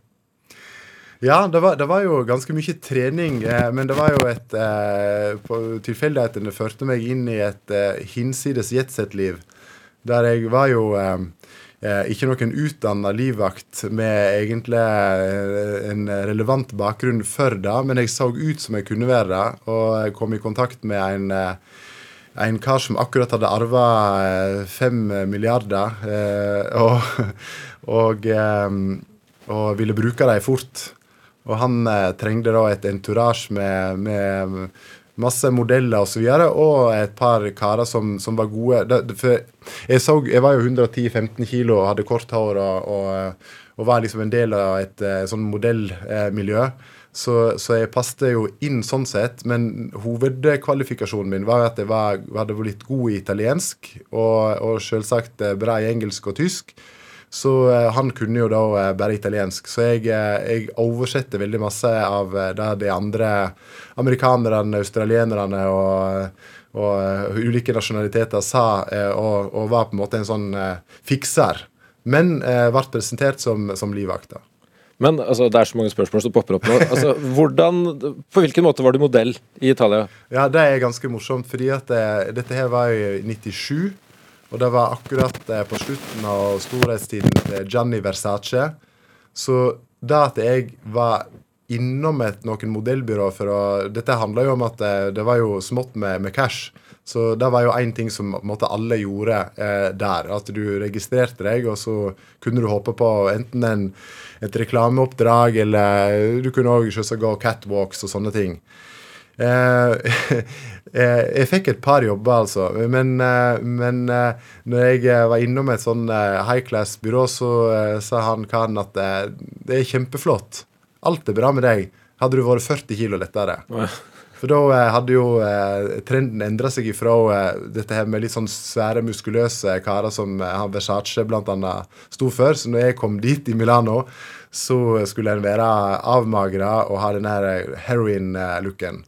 Ja, det var, det var jo ganske mye trening, eh, men det var jo et eh, Tilfeldighetene førte meg inn i et eh, hinsides jetset-liv. Der jeg var jo eh, ikke noen utdanna livvakt med egentlig eh, en relevant bakgrunn for det, men jeg så ut som jeg kunne være det, og jeg kom i kontakt med en eh, en kar som akkurat hadde arva fem milliarder, eh, og, og, eh, og ville bruke dem fort. Og han eh, trengte da et entourage med, med masse modeller osv. Og, så videre, og et par karer som, som var gode. For jeg, så, jeg var jo 110-15 kilo og hadde kort hår og, og, og var liksom en del av et eh, sånn modellmiljø. Så, så, jeg passet jo inn sånn sett, men hovedkvalifikasjonen min var at jeg var, hadde blitt god i italiensk og, og selvsagt eh, bra i engelsk og tysk. Så eh, han kunne jo da eh, bare italiensk. Så jeg, eh, jeg oversetter veldig masse av de andre amerikanerne, australienerne og, og ulike nasjonaliteter sa, og, og var på en måte en sånn fikser. Men ble presentert som, som livvakt. Men altså, det er så mange spørsmål som popper opp nå. Altså, hvordan, på hvilken måte var du modell i Italia? Ja, det er ganske morsomt, fordi at det, dette her var i 97. Og det var akkurat eh, på slutten av storhetstiden til Gianni Versace. Så det at jeg var innom et, noen modellbyrå for å Dette handla jo om at det, det var jo smått med, med cash. Så det var jo én ting som måte, alle gjorde eh, der. At du registrerte deg, og så kunne du håpe på enten en, et reklameoppdrag, eller du kunne òg gå catwalks og sånne ting. Eh, eh, jeg fikk et par jobber, altså. Men, eh, men eh, når jeg eh, var innom et sånn eh, high class-byrå, så eh, sa han karen at eh, det er kjempeflott. Alt er bra med deg. Hadde du vært 40 kilo lettere. Ja. For da eh, hadde jo eh, trenden endra seg ifra eh, dette her med litt sånn svære, muskuløse karer som eh, han Versace annet sto for. Så når jeg kom dit i Milano, så skulle en være avmagra og ha den her eh, heroin-looken.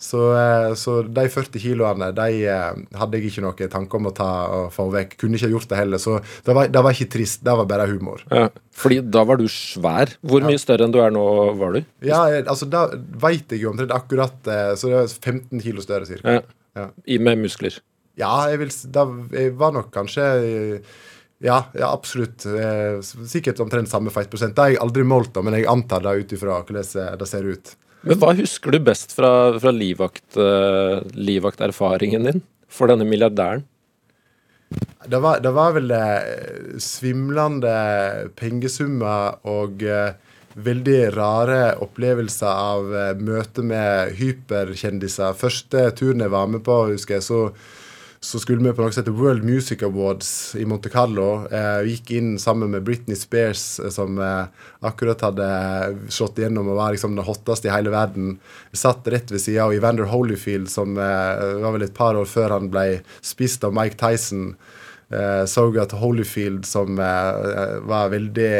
Så, eh, så de 40 kiloene de eh, hadde jeg ikke noe tanke om å ta og få vekk. Kunne ikke gjort det heller. Så det var, det var ikke trist, det var bare humor. Ja. Fordi da var du svær. Hvor mye større enn du er nå, var du? Ja, altså Da veit jeg jo omtrent akkurat eh, Så det er 15 kilo større, cirka. Ja. Ja. I, med muskler. Ja, jeg, vil, da, jeg var nok kanskje Ja, ja absolutt. Sikkert omtrent samme feitprosent. Det har jeg aldri målt, men jeg antar det ut ifra hvordan det ser ut. Men hva husker du best fra, fra livvakt, eh, livvakterfaringen din for denne milliardæren? Det var, det var vel eh, svimlende pengesummer og eh, veldig rare opplevelser av møte med hyperkjendiser. Første turen jeg var med på, husker jeg, så, så skulle vi på noe som heter World Music Awards i Monte Carlo. Eh, vi gikk inn sammen med Britney Spears, eh, som eh, akkurat hadde slått igjennom og var liksom den hotteste i hele verden. Vi Satt rett ved sida av Evander Holyfield, som var vel et par år før han ble spist av Mike Tyson. Eh, så at Holyfield, som var veldig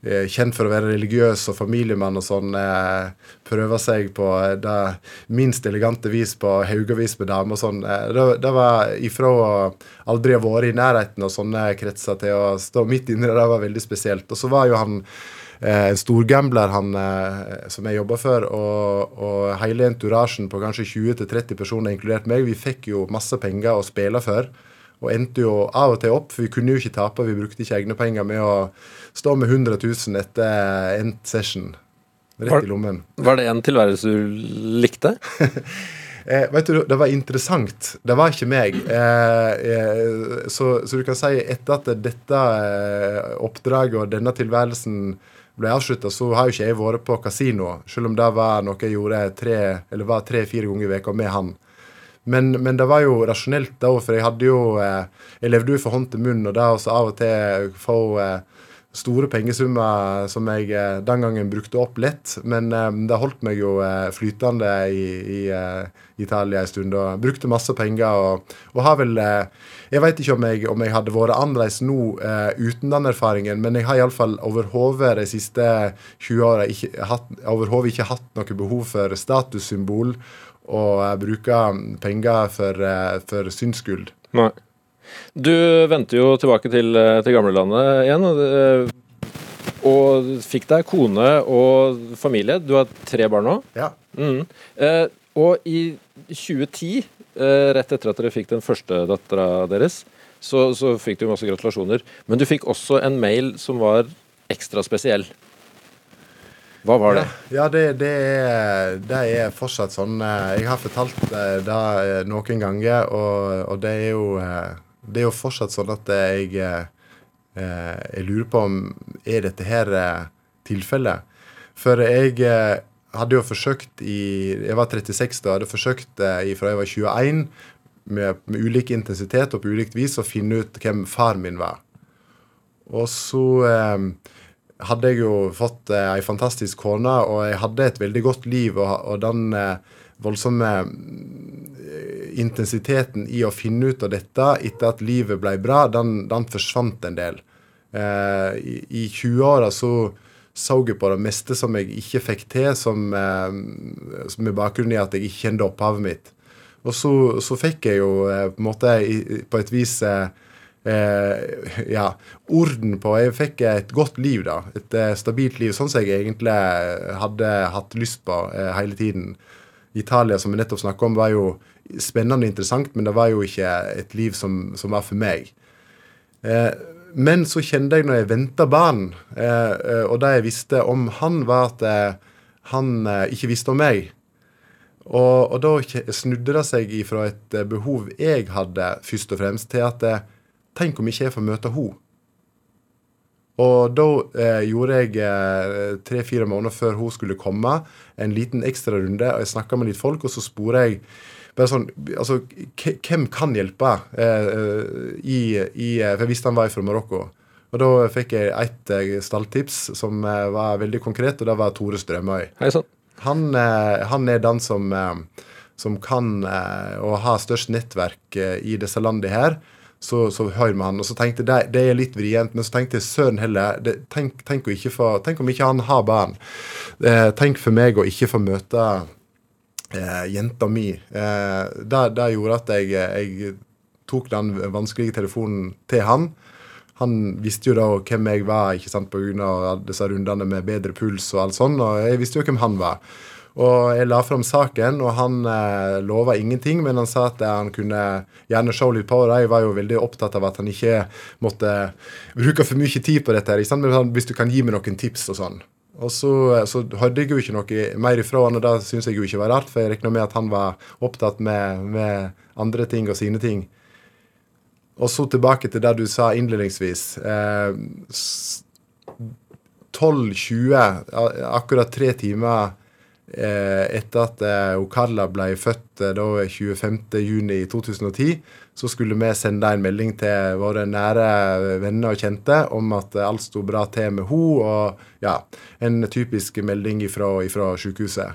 kjent for å være religiøs og familiemann og sånn, eh, prøver seg på eh, det minst elegante vis på haugevis med damer og sånn. Eh, det, var ifra å aldri ha vært i nærheten av sånne kretser til å stå midt inni det, det var veldig spesielt. Og så var jo han eh, en storgambler han eh, som jeg jobba for, og, og hele enturasjen på kanskje 20-30 personer, inkludert meg, vi fikk jo masse penger å spille for. Og endte jo av og til opp, for vi kunne jo ikke tape. Vi brukte ikke egne penger med å stå med 100 000 etter endt session. Var- Rett i lommen. Var det en tilværelse du likte? Eh, vet du, Det var interessant. Det var ikke meg. Eh, eh, så, så du kan si etter at dette eh, oppdraget og denne tilværelsen ble avslutta, så har jo ikke jeg vært på kasino, selv om det var noe jeg gjorde tre-fire tre, ganger i veka med han. Men, men det var jo rasjonelt da, for jeg hadde jo eh, Jeg levde jo fra hånd til munn, og da også av og til få, eh, store pengesummer som jeg eh, den gangen brukte opp lett. Men eh, det holdt meg jo eh, flytende i, i Italia en stund. og Brukte masse penger. Og, og har vel Jeg vet ikke om jeg, om jeg hadde vært annerledes nå uten den erfaringen, men jeg har iallfall overhodet de siste 20 åra ikke, ikke hatt noe behov for statussymbol og bruke penger for, for syndsskyld. Nei. Du vendte jo tilbake til, eh, til gamlelandet igjen. Eh, og fikk deg kone og familie. Du har tre barn nå. Ja. Mm. Eh, og i 2010, eh, rett etter at dere fikk den første dattera deres, så, så, fikk du masse gratulasjoner. Men du fikk også en mail som var ekstra spesiell. Hva var det? Ja, ja det, det, er, det, er, fortsatt sånn. Jeg har fortalt det noen ganger, og, og det er jo det er jo fortsatt sånn at jeg, eh, jeg lurer på om er dette her eh, tilfellet. For jeg eh, hadde jo forsøkt i Jeg var 36 da. Hadde forsøkt fra jeg var 21 med, med ulik intensitet og på ulikt vis å finne ut hvem far min var. Og så eh, hadde jeg jo fått eh, fantastisk kone, og jeg hadde et veldig godt liv. Og, og den eh, voldsomme intensiteten i å finne ut av dette etter at livet ble bra, den, den forsvant en del. Eh, I i 20-åra så så jeg på det meste som jeg ikke fikk til, som, eh, med bakgrunn i at jeg ikke kjente opphavet mitt. Og så, så fikk jeg jo eh, på måte på et vis eh, eh, ja, orden på Jeg fikk et godt liv, da. Et eh, stabilt liv, sånn som jeg egentlig hadde hatt lyst på hele tiden. Italia, som vi nettopp snakka om, var jo spennende og interessant, men det var jo ikke et liv som, som var for meg. Eh, men så kjente jeg når jeg venta barn, eh, eh, og det jeg visste om han, var at eh, han eh, ikke visste om meg. Og, og, da snudde det seg ifra et eh, behov jeg hadde, først og fremst, til at tenk om ikke jeg får møte henne. Og da eh, gjorde jeg eh, tre-fire måneder før hun skulle komme, en liten ekstra runde, og Jeg snakka med litt folk, og så sporer jeg bare sånn, altså, Hvem kan hjelpe? Eh, eh, i, i, eh, for jeg visste han var fra Marokko. Og da fikk jeg ett stalltips som var veldig konkret, og det var Tore Strømøy. Han, han, er den som, som kan og har størst nettverk i disse landene her så, så hører vi han. Og så tenkte jeg det, det er litt vrient, men så tenkte jeg søren heller det, tenk, tenk, få, tenk, om ikke han har barn. Eh, tenk for meg å ikke få møte eh, jenta mi. Eh, det, gjorde at jeg, jeg, tok den vanskelige telefonen til han. Han visste jo da hvem jeg var ikke sant, pga. disse rundene med bedre puls og alt sånn, og jeg visste jo hvem han var. Og jeg la fram saken, og han eh, lova ingenting, men han sa at han kunne gjerne se litt på det. Jeg var jo veldig opptatt av at han ikke måtte bruke for mye tid på dette. her, Men hvis du kan gi meg noen tips og sånn. Og så, så hørte jeg jo ikke noe mer ifra han, og det syns jeg jo ikke var rart, for jeg regna med at han var opptatt med, med, andre ting og sine ting. Og så tilbake til det du sa innledningsvis. Eh, 12.20, akkurat tre timer Eh, etter at Okala Okalla ble født eh, da 25.6.2010, så skulle vi sende en melding til våre nære venner og kjente om at alt sto bra til med henne, og ja, en typisk melding fra, sykehuset.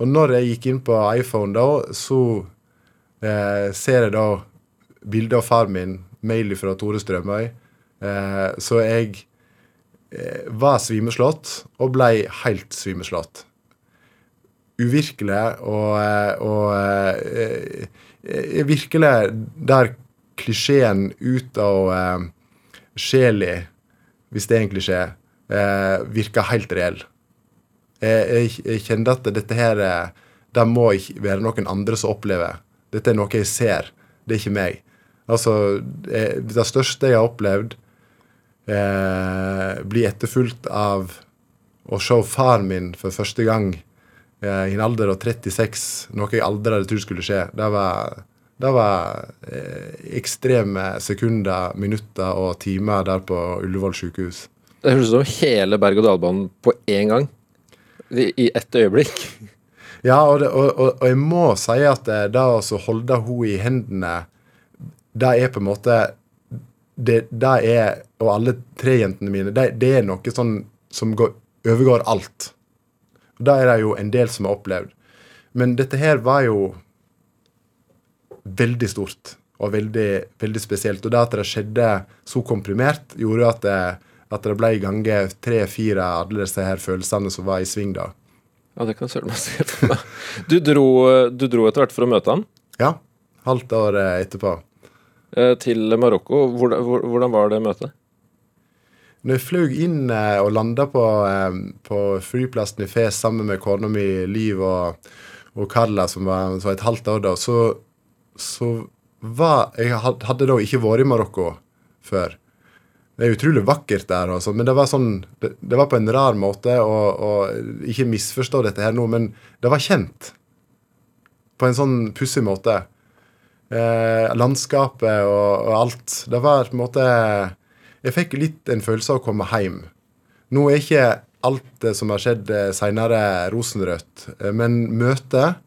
Og når jeg gikk inn på iPhone da, så eh, ser jeg da bilde av far min, mail fra Tore Strømøy. Eh, så jeg eh, var svimeslått, og ble helt svimeslått uvirkelig og, og eh, virkelig der klisjeen ut av eh, sjela, hvis det er en klisjé, eh, virker helt reell. Jeg, jeg, kjenner at dette her det må ikke være noen andre som opplever. Dette er noe jeg ser, det er ikke meg. Altså, Det største jeg har opplevd, eh, blir etterfulgt av å se faren min for første gang i en alder av 36, noe jeg aldri hadde trodd skulle skje. Det var, det var eh, ekstreme sekunder, minutter og timer der på Ullevål sykehus. Det høres ut som hele berg-og-dal-banen på én gang. I, ett øyeblikk. Ja, og, det, og, og, og, jeg må si at det, det å holde henne i hendene, det er på en måte det, det er Og alle tre jentene mine, det, det er noe sånn som går, overgår alt. Og Det er det jo en del som har opplevd. Men dette her var jo veldig stort og veldig, veldig spesielt. Og det at det skjedde så komprimert, gjorde at det, at det ble ganger tre-fire alle disse her følelsene som var i sving da. Ja, det kan søren meg si. Du dro, du dro etter hvert for å møte han? Ja. Halvt år eh, etterpå. eh, til Marokko. Hvordan, hvordan var det møtet? Når jeg fløy inn eh, og landa på, eh, på flyplassen i Fes sammen med kona mi Liv og, og Carla, som var, som var et halvt år da, så, så var Jeg hadde da ikke vært i Marokko før. Det er utrolig vakkert der, også, men det var sånn Det, det var på en rar måte, og, og ikke misforstå dette her nå, men det var kjent. På en sånn pussig måte. Eh, landskapet og, og alt. Det var på en måte Jeg fikk litt en følelse av å komme hjem. Nå er ikke alt som har skjedd eh, seinere, rosenrødt, eh, men møtet,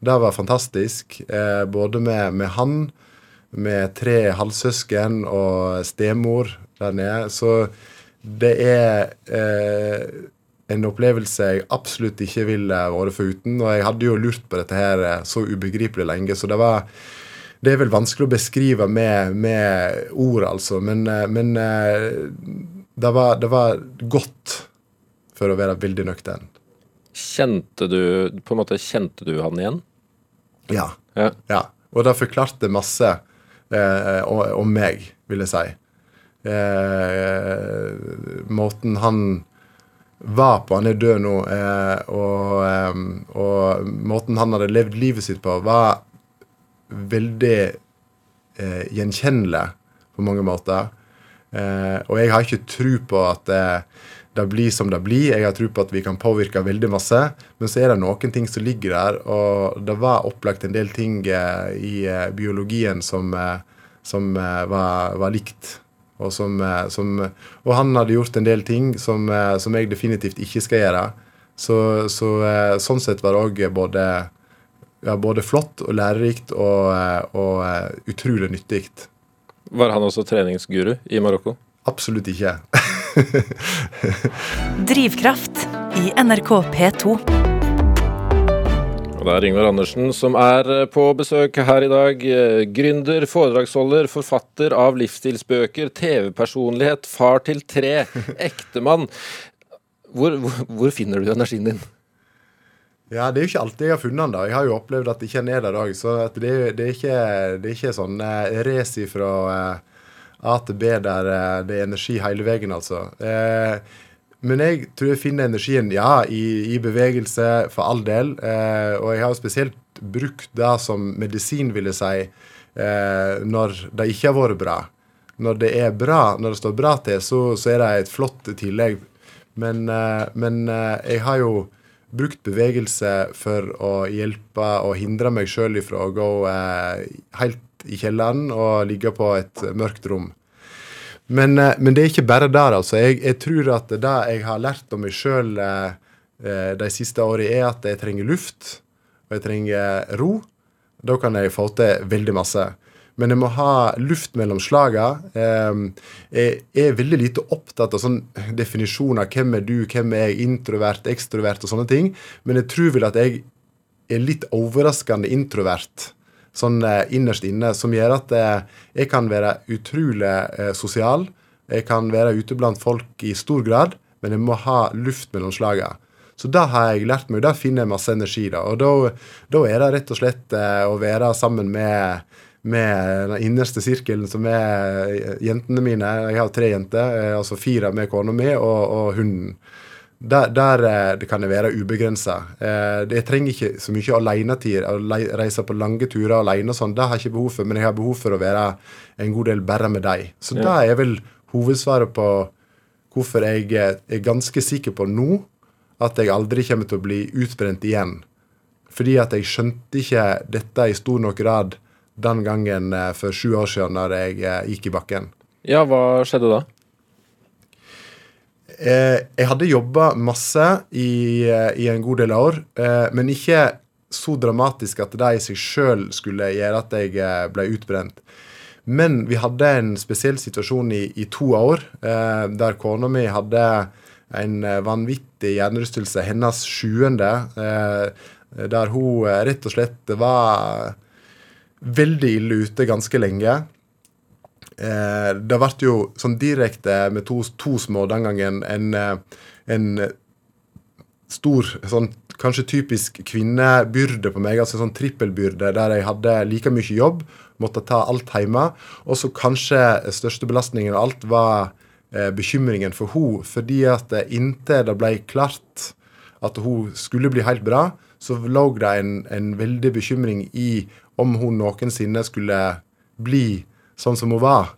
det var fantastisk. Eh, både med, med han, med tre halvsøsken og stemor der nede. Så det er eh, en opplevelse jeg absolutt ikke ville vært foruten. Og jeg hadde jo lurt på dette her så ubegripelig lenge, så det var det er vel vanskelig å beskrive med, med ord, altså. Men, eh, men eh, det, var, det var godt, for å være veldig nøktern. Kjente du på en måte, kjente du han igjen? Ja. Ja. ja. Og det forklarte masse eh, om, meg, vil jeg si. Eh, måten han var på Han er død nå. Eh, og, eh, og måten han hadde levd livet sitt på, var veldig eh, gjenkjennelig på mange måter. Eh, og jeg har ikke tro på at det, det blir som det blir. Jeg har tro på at vi kan påvirke veldig masse. Men så er det noen ting som ligger der, og det var opplagt en del ting eh, i eh, biologien som, eh, som eh, var, var likt. Og, som, eh, som, og han hadde gjort en del ting som, eh, som jeg definitivt ikke skal gjøre. Så, så eh, sånn sett var det òg både, ja, både flott og lærerikt og, eh, og eh, utrolig nyttig. Var han også treningsguru i Marokko? Absolutt ikke. Drivkraft i NRK P2. Og det er Ingvar Andersen som er eh, på besøk her i dag. Gründer, foredragsholder, forfatter av livsstilsbøker, TV-personlighet, far til tre, ektemann. Hvor, hvor, hvor finner du energien din? Ja, Det er jo ikke alltid jeg har funnet den. da. Jeg har jo opplevd at ikke han er der òg. Så det, det, er ikke, det er ikke sånn eh, race fra eh, A til B der eh, det er energi hele veien, altså. Eh, men jeg tror jeg finner energien, ja, i, i bevegelse, for all del. Eh, og jeg har jo spesielt brukt det som medisin, vil jeg si, eh, når det ikke har vært bra. Når det er bra, når det står bra til, så, så er det et flott tillegg. Men, men jeg har jo brukt bevegelse for å hjelpe og hindre meg sjøl ifra å gå eh, helt i kjelleren og ligge på et mørkt rom. Men, eh, men det er ikke bare der, altså. Jeg, jeg tror at det jeg har lært om meg sjøl eh, eh, de siste årene, er at jeg trenger luft, og jeg trenger ro. Da kan jeg få til veldig masse. Men jeg må ha luft mellom slagene. Jeg er veldig lite opptatt av sånn definisjoner. Hvem er du, hvem er jeg, introvert, ekstrovert og sånne ting. Men jeg tror vel at jeg er litt overraskende introvert sånn eh, innerst inne, som gjør at eh, jeg kan være utrolig eh, sosial. Jeg kan være ute blant folk i stor grad, men jeg må ha luft mellom slagene. Så da har jeg lært meg, og da finner jeg masse energi. da, Og da, da er det rett og slett å være sammen med, med den innerste sirkelen, som er jentene mine. Jeg har tre jenter, eh, altså fire med kona mi og, og hunden. Der, der eh, det kan det være ubegrensa. Eh, jeg trenger ikke så mye alenetid. Å reise på lange turer alene og sånn, det har jeg ikke behov for. Men jeg har behov for å være en god del bare med deg. Så Ja. det er vel hovedsvaret på hvorfor jeg er ganske sikker på nå at jeg aldri kommer til å bli utbrent igjen. Fordi at jeg skjønte ikke dette i stor nok grad den gangen eh, for sju år siden da jeg eh, gikk i bakken. Ja, hva skjedde da? Eh, jeg hadde jobba masse i, i en god del år, eh, men ikke så dramatisk at det i seg sjøl skulle gjøre at jeg ble utbrent. Men vi hadde en spesiell situasjon i, i to år, der kona mi hadde en vanvittig hjernerystelse, hennes sjuende, der hun rett og slett var veldig ille ute ganske lenge. Eh, det ble jo sånn direkte med to, to små den gangen en, eh, en stor sånn kanskje typisk kvinnebyrde på meg, altså sånn trippelbyrde der jeg hadde like mye jobb, måtte ta alt hjemme, og så kanskje største belastningen av alt var eh, bekymringen for hun, fordi at inntil det ble klart at hun skulle bli helt bra, så lå det en, en veldig bekymring i om hun noensinne skulle bli sånn som hun var.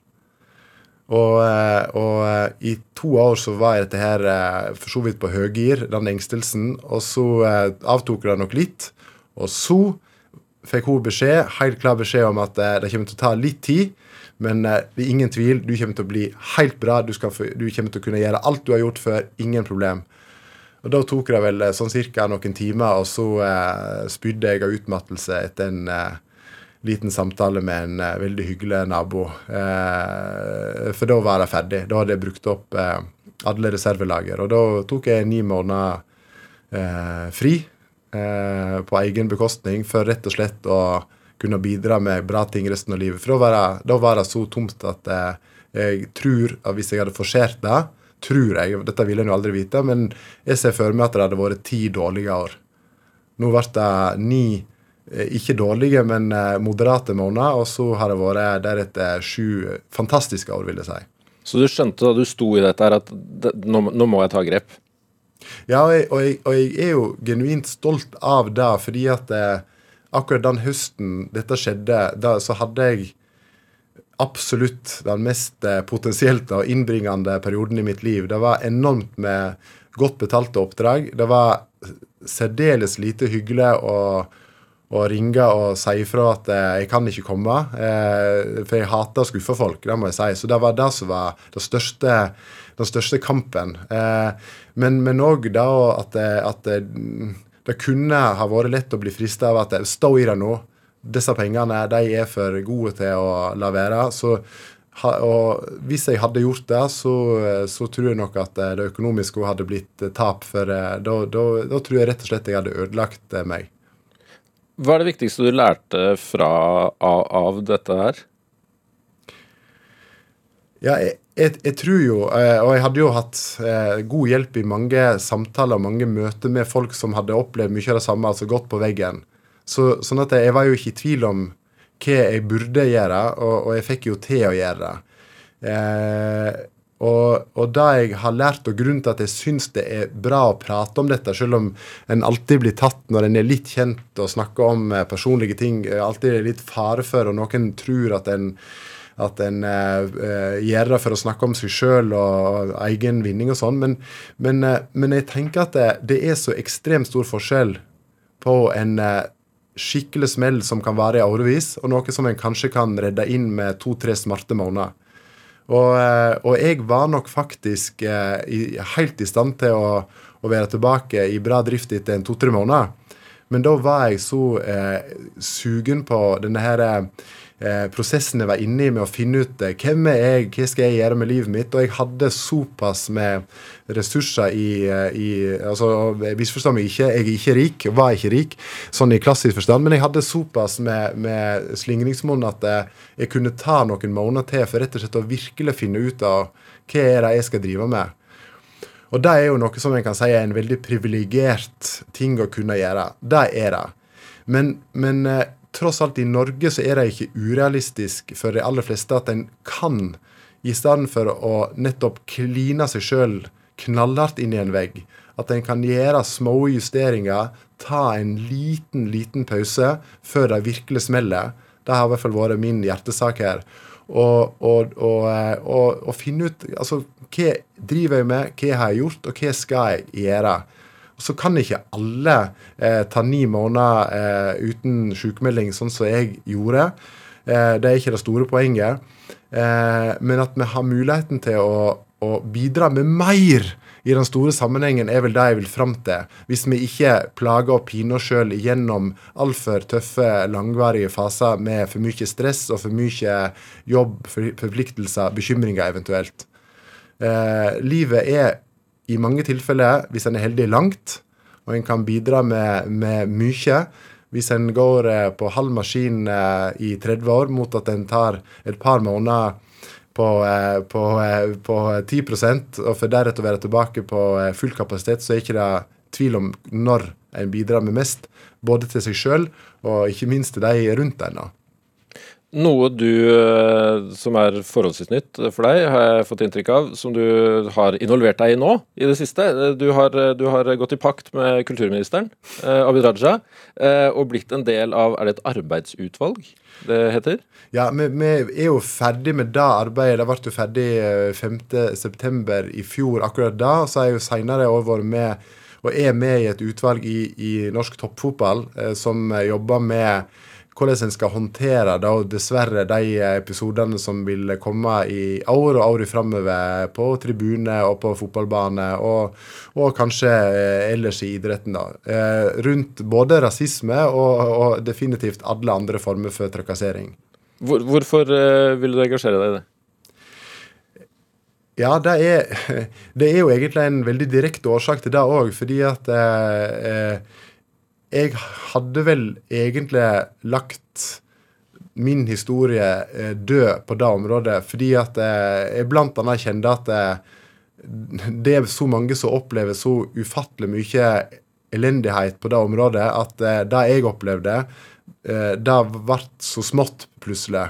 Og, eh, og, eh, i to år så var dette her eh, for så vidt på høygir, den engstelsen. Og så avtok det nok litt. Og så fikk hun beskjed, helt klar beskjed om at det kommer til å ta litt tid. Men det er ingen tvil, du kommer til å bli helt bra. Du, skal, du kommer til å kunne gjøre alt du har gjort før. Ingen problem. Og Da tok det vel sånn cirka noen timer, og så eh, spydde jeg av utmattelse etter en eh, liten samtale med en uh, veldig hyggelig nabo. Uh, for da var jeg ferdig. Da hadde jeg brukt opp uh, alle reservelager. Og da tok jeg ni måneder fri på egen bekostning for rett og slett å kunne bidra med bra ting resten av livet. For da var det, da var det så tomt at jeg tror at hvis jeg hadde forsert det Tror jeg, dette ville jeg jo aldri vite, men jeg ser for meg at det hadde vært ti dårlige år. Nå ble det ni Eh, ikke dårlige, men eh, moderate måneder. Og så har det vært deretter sju fantastiske år, vil jeg si. Så du skjønte da du sto i dette her at nå, nå må jeg ta grep? Ja, og jeg, og, jeg, og jeg, er jo genuint stolt av det, fordi at eh, akkurat den høsten dette skjedde, da, så hadde jeg absolutt den mest eh, potensielt og innbringende perioden i mitt liv. Det var enormt med godt betalte oppdrag. Det var særdeles lite hyggelig å og ringe og si ifra at eh, jeg kan ikke komme. Eh, for jeg hater å skuffe folk, det må jeg si. Så det var det som var det største, den største kampen. Eh, men òg da at, at det, det, kunne ha vært lett å bli frista av at stå i det nå. Disse pengene de er for gode til å la være. Så, og hvis jeg hadde gjort det, så, så, tror jeg nok at det økonomiske hadde blitt tap. For da, da, da tror jeg rett og slett jeg hadde ødelagt meg. Hva er det viktigste du lærte fra, av, av dette her? Ja, jeg, jeg, jeg, tror jo, eh, og jeg hadde jo hatt eh, god hjelp i mange samtaler mange møter med folk som hadde opplevd mye av det samme, altså gått på veggen. Så, sånn at jeg var jo ikke i tvil om hva jeg burde gjøre, og, og jeg fikk jo til å gjøre det. Eh, og, og det jeg har lært, og grunnen til at jeg syns det er bra å prate om dette, selv om en alltid blir tatt når en er litt kjent og snakker om eh, personlige ting, alltid er litt fare for, og noen tror at en at en uh, gjør det for å snakke om seg sjøl og, egen vinning og sånn. Men, men, men, jeg tenker at det, det, er så ekstremt stor forskjell på en uh, skikkelig smell som kan vare i årevis, og noe som en kanskje kan redde inn med to-tre smarte måneder. Og, eh, og, jeg var nok faktisk eh, helt i stand til å, å, være tilbake i bra drift etter en to-tre måneder. Men da var jeg så eh, sugen på denne her eh, prosessen jeg var inne i med å finne ut eh, hvem er jeg, hva skal jeg gjøre med livet mitt. Og jeg hadde såpass med ressurser i, eh, i altså Misforstå meg ikke, jeg er ikke rik, var ikke rik sånn i klassisk forstand, men jeg hadde såpass med, med slingringsmonn at eh, jeg kunne ta noen måneder til for rett og slett å virkelig finne ut av hva er det jeg skal drive med. Og det er jo noe som jeg kan si er en veldig privilegert ting å kunne gjøre. Det er det. Men, men eh, tross alt i Norge så er det ikke urealistisk for de aller fleste at en kan, i stedet for å nettopp kline seg sjøl knallhardt inn i en vegg, at en kan gjøre små justeringer, ta en liten, liten pause før det virkelig smeller. Det har i hvert fall vært min hjertesak her. Og, finne ut altså, hva driver jeg med, hva har jeg gjort, og hva skal jeg gjøre så kan ikke alle eh, ta ni måneder eh, uten sykemelding, sånn som jeg gjorde. Eh, det er ikke det store poenget. Eh, men at vi har muligheten til å, å bidra med mer i den store sammenhengen er vel det jeg vil fram til. Hvis vi ikke plager og piner oss sjøl gjennom altfor tøffe, langvarige faser med for mye stress og for mye jobb, forpliktelser, bekymringer eventuelt. Eh, livet er i mange tilfeller, hvis en er heldig, langt, og en kan bidra med, med mye. Hvis en går eh, på halv maskin eh, i 30 år mot at en tar et par måneder på, eh, på, på 10% og for deretter å være tilbake på full kapasitet, så er ikke det tvil om når en bidrar med mest. Både til seg sjøl og ikke minst til de rundt en. Noe du eh, som er forholdsvis nytt for deg, har jeg fått inntrykk av, som du har involvert deg i nå i det siste. Du har, du har gått i pakt med kulturministeren, eh, Abid Raja, eh, og blitt en del av Er det et arbeidsutvalg det heter? Ja, vi, vi er jo ferdig med det arbeidet. Det ble jo ferdig 5.9. i fjor, akkurat da. Så har jeg jo seinere år vært med, og er med i et utvalg i, i norsk toppfotball som jobber med hvordan en skal håndtere da, dessverre de episodene som vil komme i år og år framover på tribune og på fotballbane, og, og kanskje eh, ellers i idretten. da, eh, Rundt både rasisme og, og, definitivt alle andre former for trakassering. Hvor, hvorfor eh, vil du engasjere deg i det? Ja, det er, det er, jo egentlig en veldig direkte årsak til det òg. Fordi at eh, jeg hadde vel egentlig lagt min historie eh, død på det området, fordi at eh, jeg blant annet kjente at eh, det er så mange som opplever så ufattelig mye elendighet på det området, at det jeg opplevde, det ble så smått plutselig.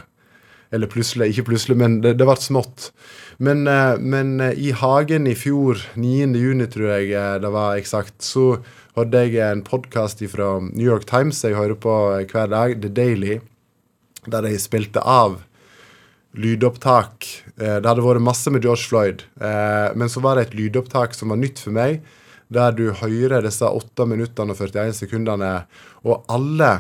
Eller plutselig, ikke plutselig, men det, det ble smått. Men, men, i hagen i fjor, 9.6 tror jeg det var eksakt, så hadde jeg en podkast fra New York Times jeg hører på hver dag, The Daily, der de spilte av lydopptak. Eh, det hadde vært masse med George Floyd, eh, men så var det et lydopptak som var nytt for meg, der du hører disse 8 minuttene og 41 sekundene, og alle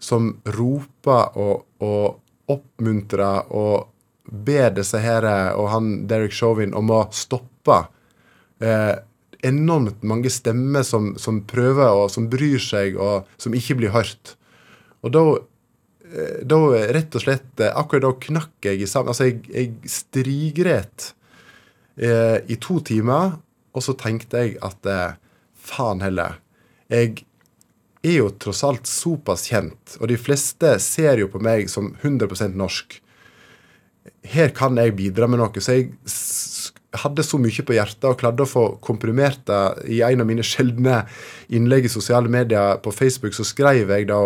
som roper og, og oppmuntrer og ber disse her, og han Derek Chauvin om å stoppe. Eh, enormt mange stemmer som, som, prøver, og som bryr seg, og som ikke blir hørt. Og da, eh, da rett og slett eh, Akkurat da knakk jeg i sammen. Altså, jeg, jeg strigret eh, i to timer, og så tenkte jeg at eh, faen heller. Jeg er jo tross alt såpass kjent, og de fleste ser jo på meg som 100% norsk. Her kan jeg bidra med noe. Så jeg hadde så mye på hjertet og klarte å få komprimert det i en av mine sjeldne innlegg i sosiale medier på Facebook, så skrev jeg da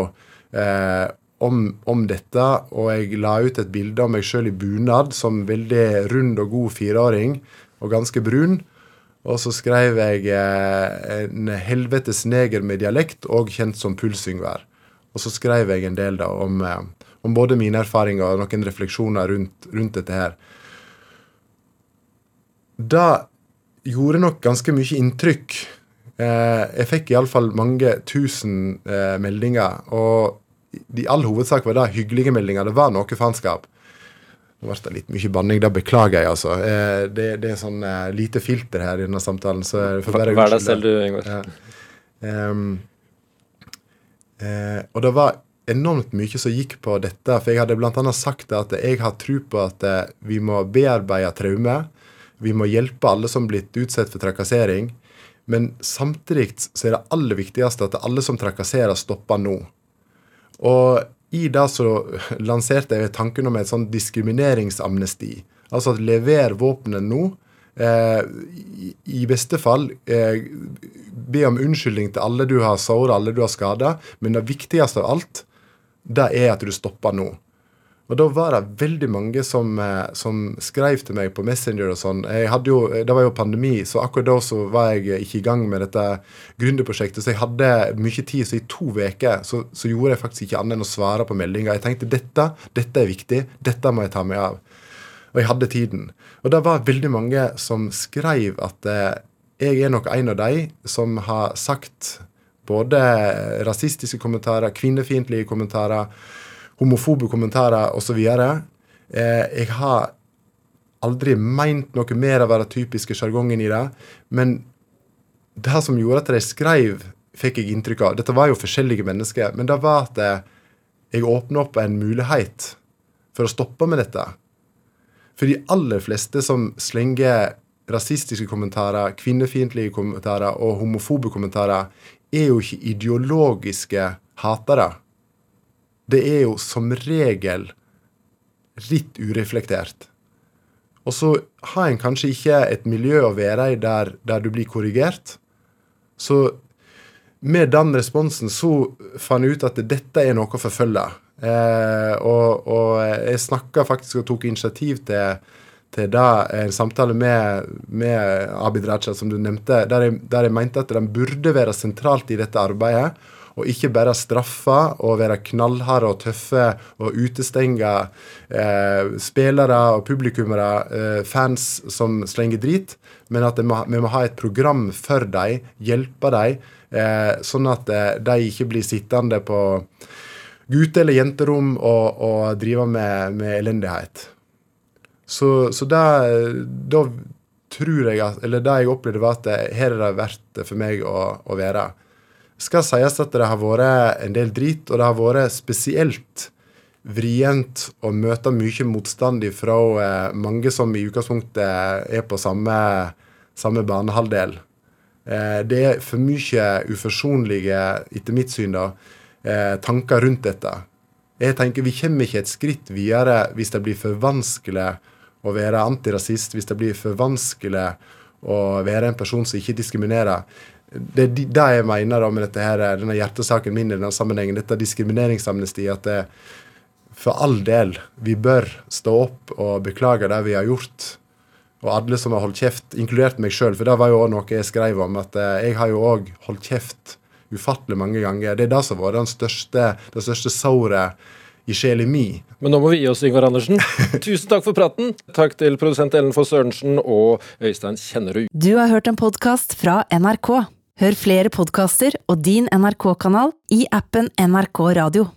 eh, om, om, dette, og jeg la ut et bilde av meg sjøl i bunad som veldig rund og god fireåring, og ganske brun. Og så skrev jeg eh, en helvetes neger med dialekt, og kjent som pulsyngvær. Og så skrev jeg en del da om, eh, om både mine erfaringer og noen refleksjoner rundt, rundt dette her det gjorde nok ganske mye inntrykk. Eh, jeg fikk iallfall mange tusen eh, meldinger, og i all hovedsak var det hyggelige meldinger. Det var noe faenskap. Nå ble det litt mye banning, det beklager jeg, altså. Eh, det, det, er sånn eh, lite filter her i denne samtalen, så jeg får bare Vær deg selv, du, Ingvar. Ja. Um, og det var enormt mye som gikk på dette, for jeg hadde bl.a. sagt at jeg har tro på at eh, vi må bearbeide traume vi må hjelpe alle som blitt utsatt for trakassering. Men samtidig så er det aller viktigste at alle som trakasserer, stopper nå. Og i det så lanserte jeg tanken om et sånn diskrimineringsamnesti. Altså at lever våpenet nå. Eh, I beste fall eh, be om unnskyldning til alle du har såret, alle du har skada. Men det viktigste av alt, det er at du stopper nå. Og da var det veldig mange som, eh, som skrev til meg på Messenger og sånn. Jo, Det var jo pandemi, så akkurat da så var jeg ikke i gang med dette gründerprosjektet. Så jeg hadde mye tid, så i to uker så, så, gjorde jeg faktisk ikke annet enn å svare på meldinger. Jeg tenkte dette, dette er viktig, dette må jeg ta meg av. Og jeg hadde tiden. Og det var veldig mange som skrev at eh, jeg er nok en av de som har sagt både rasistiske kommentarer, kvinnefiendtlige kommentarer homofobe kommentarer osv. Eh, jeg har aldri meint noe mer av den typiske sjargongen i det. Men det som gjorde at de skrev, fikk jeg inntrykk av Dette var jo forskjellige mennesker, men det var at jeg åpna opp en mulighet for å stoppe med dette. For de aller fleste som slenger rasistiske kommentarer, kvinnefiendtlige kommentarer og homofobe kommentarer, er jo ikke ideologiske hatere. Det er jo som regel litt ureflektert. Og så har en kanskje ikke et miljø å være i der, der du blir korrigert. Så med den responsen så fant jeg ut at dette er noe å forfølge. Eh, og, og, jeg snakka faktisk og tok initiativ til, til da en samtale med, med Abid Raja, som du nevnte, der jeg, der jeg mente at den burde være sentralt i dette arbeidet og ikke bare straffe og være knallharde og tøffe og utestenge eh, spillere og publikummere, eh, fans som slenger drit, men at må, vi må ha et program for dem, hjelpe dem, eh, sånn at eh, de ikke blir sittende på gutte- eller jenterom og, og drive med, med elendighet. Så, så da, tror jeg at, eller det jeg opplevde, var at her er det verdt for meg å, å være skal sies at det har vært en del drit, og det har vært spesielt vrient å møte mye motstand fra eh, mange som i utgangspunktet er på samme, samme banehalvdel. Eh, det er for mye uforsonlige, etter mitt syn, da, eh, tanker rundt dette. Jeg tenker Vi kommer ikke et skritt videre hvis det blir for vanskelig å være antirasist, hvis det blir for vanskelig å være en person som ikke diskriminerer det er det jeg mener da med dette her, denne hjertesaken min i denne sammenhengen, dette diskrimineringsamnestiet. at det, for all del, vi bør stå opp og beklage det vi har gjort. Og alle som har holdt kjeft, inkludert meg sjøl, for det var jo òg noe jeg skrev om, at eh, jeg har jo òg holdt kjeft ufattelig mange ganger. Det er det som har vært det største såret i sjelen mi. Men nå må vi gi oss, Ingvar Andersen. Tusen takk for praten. Takk til produsent Ellen Foss Sørensen og Øystein Kjennerud. Du har hørt en podkast fra NRK. Hør flere podkaster og din NRK-kanal i appen NRK Radio.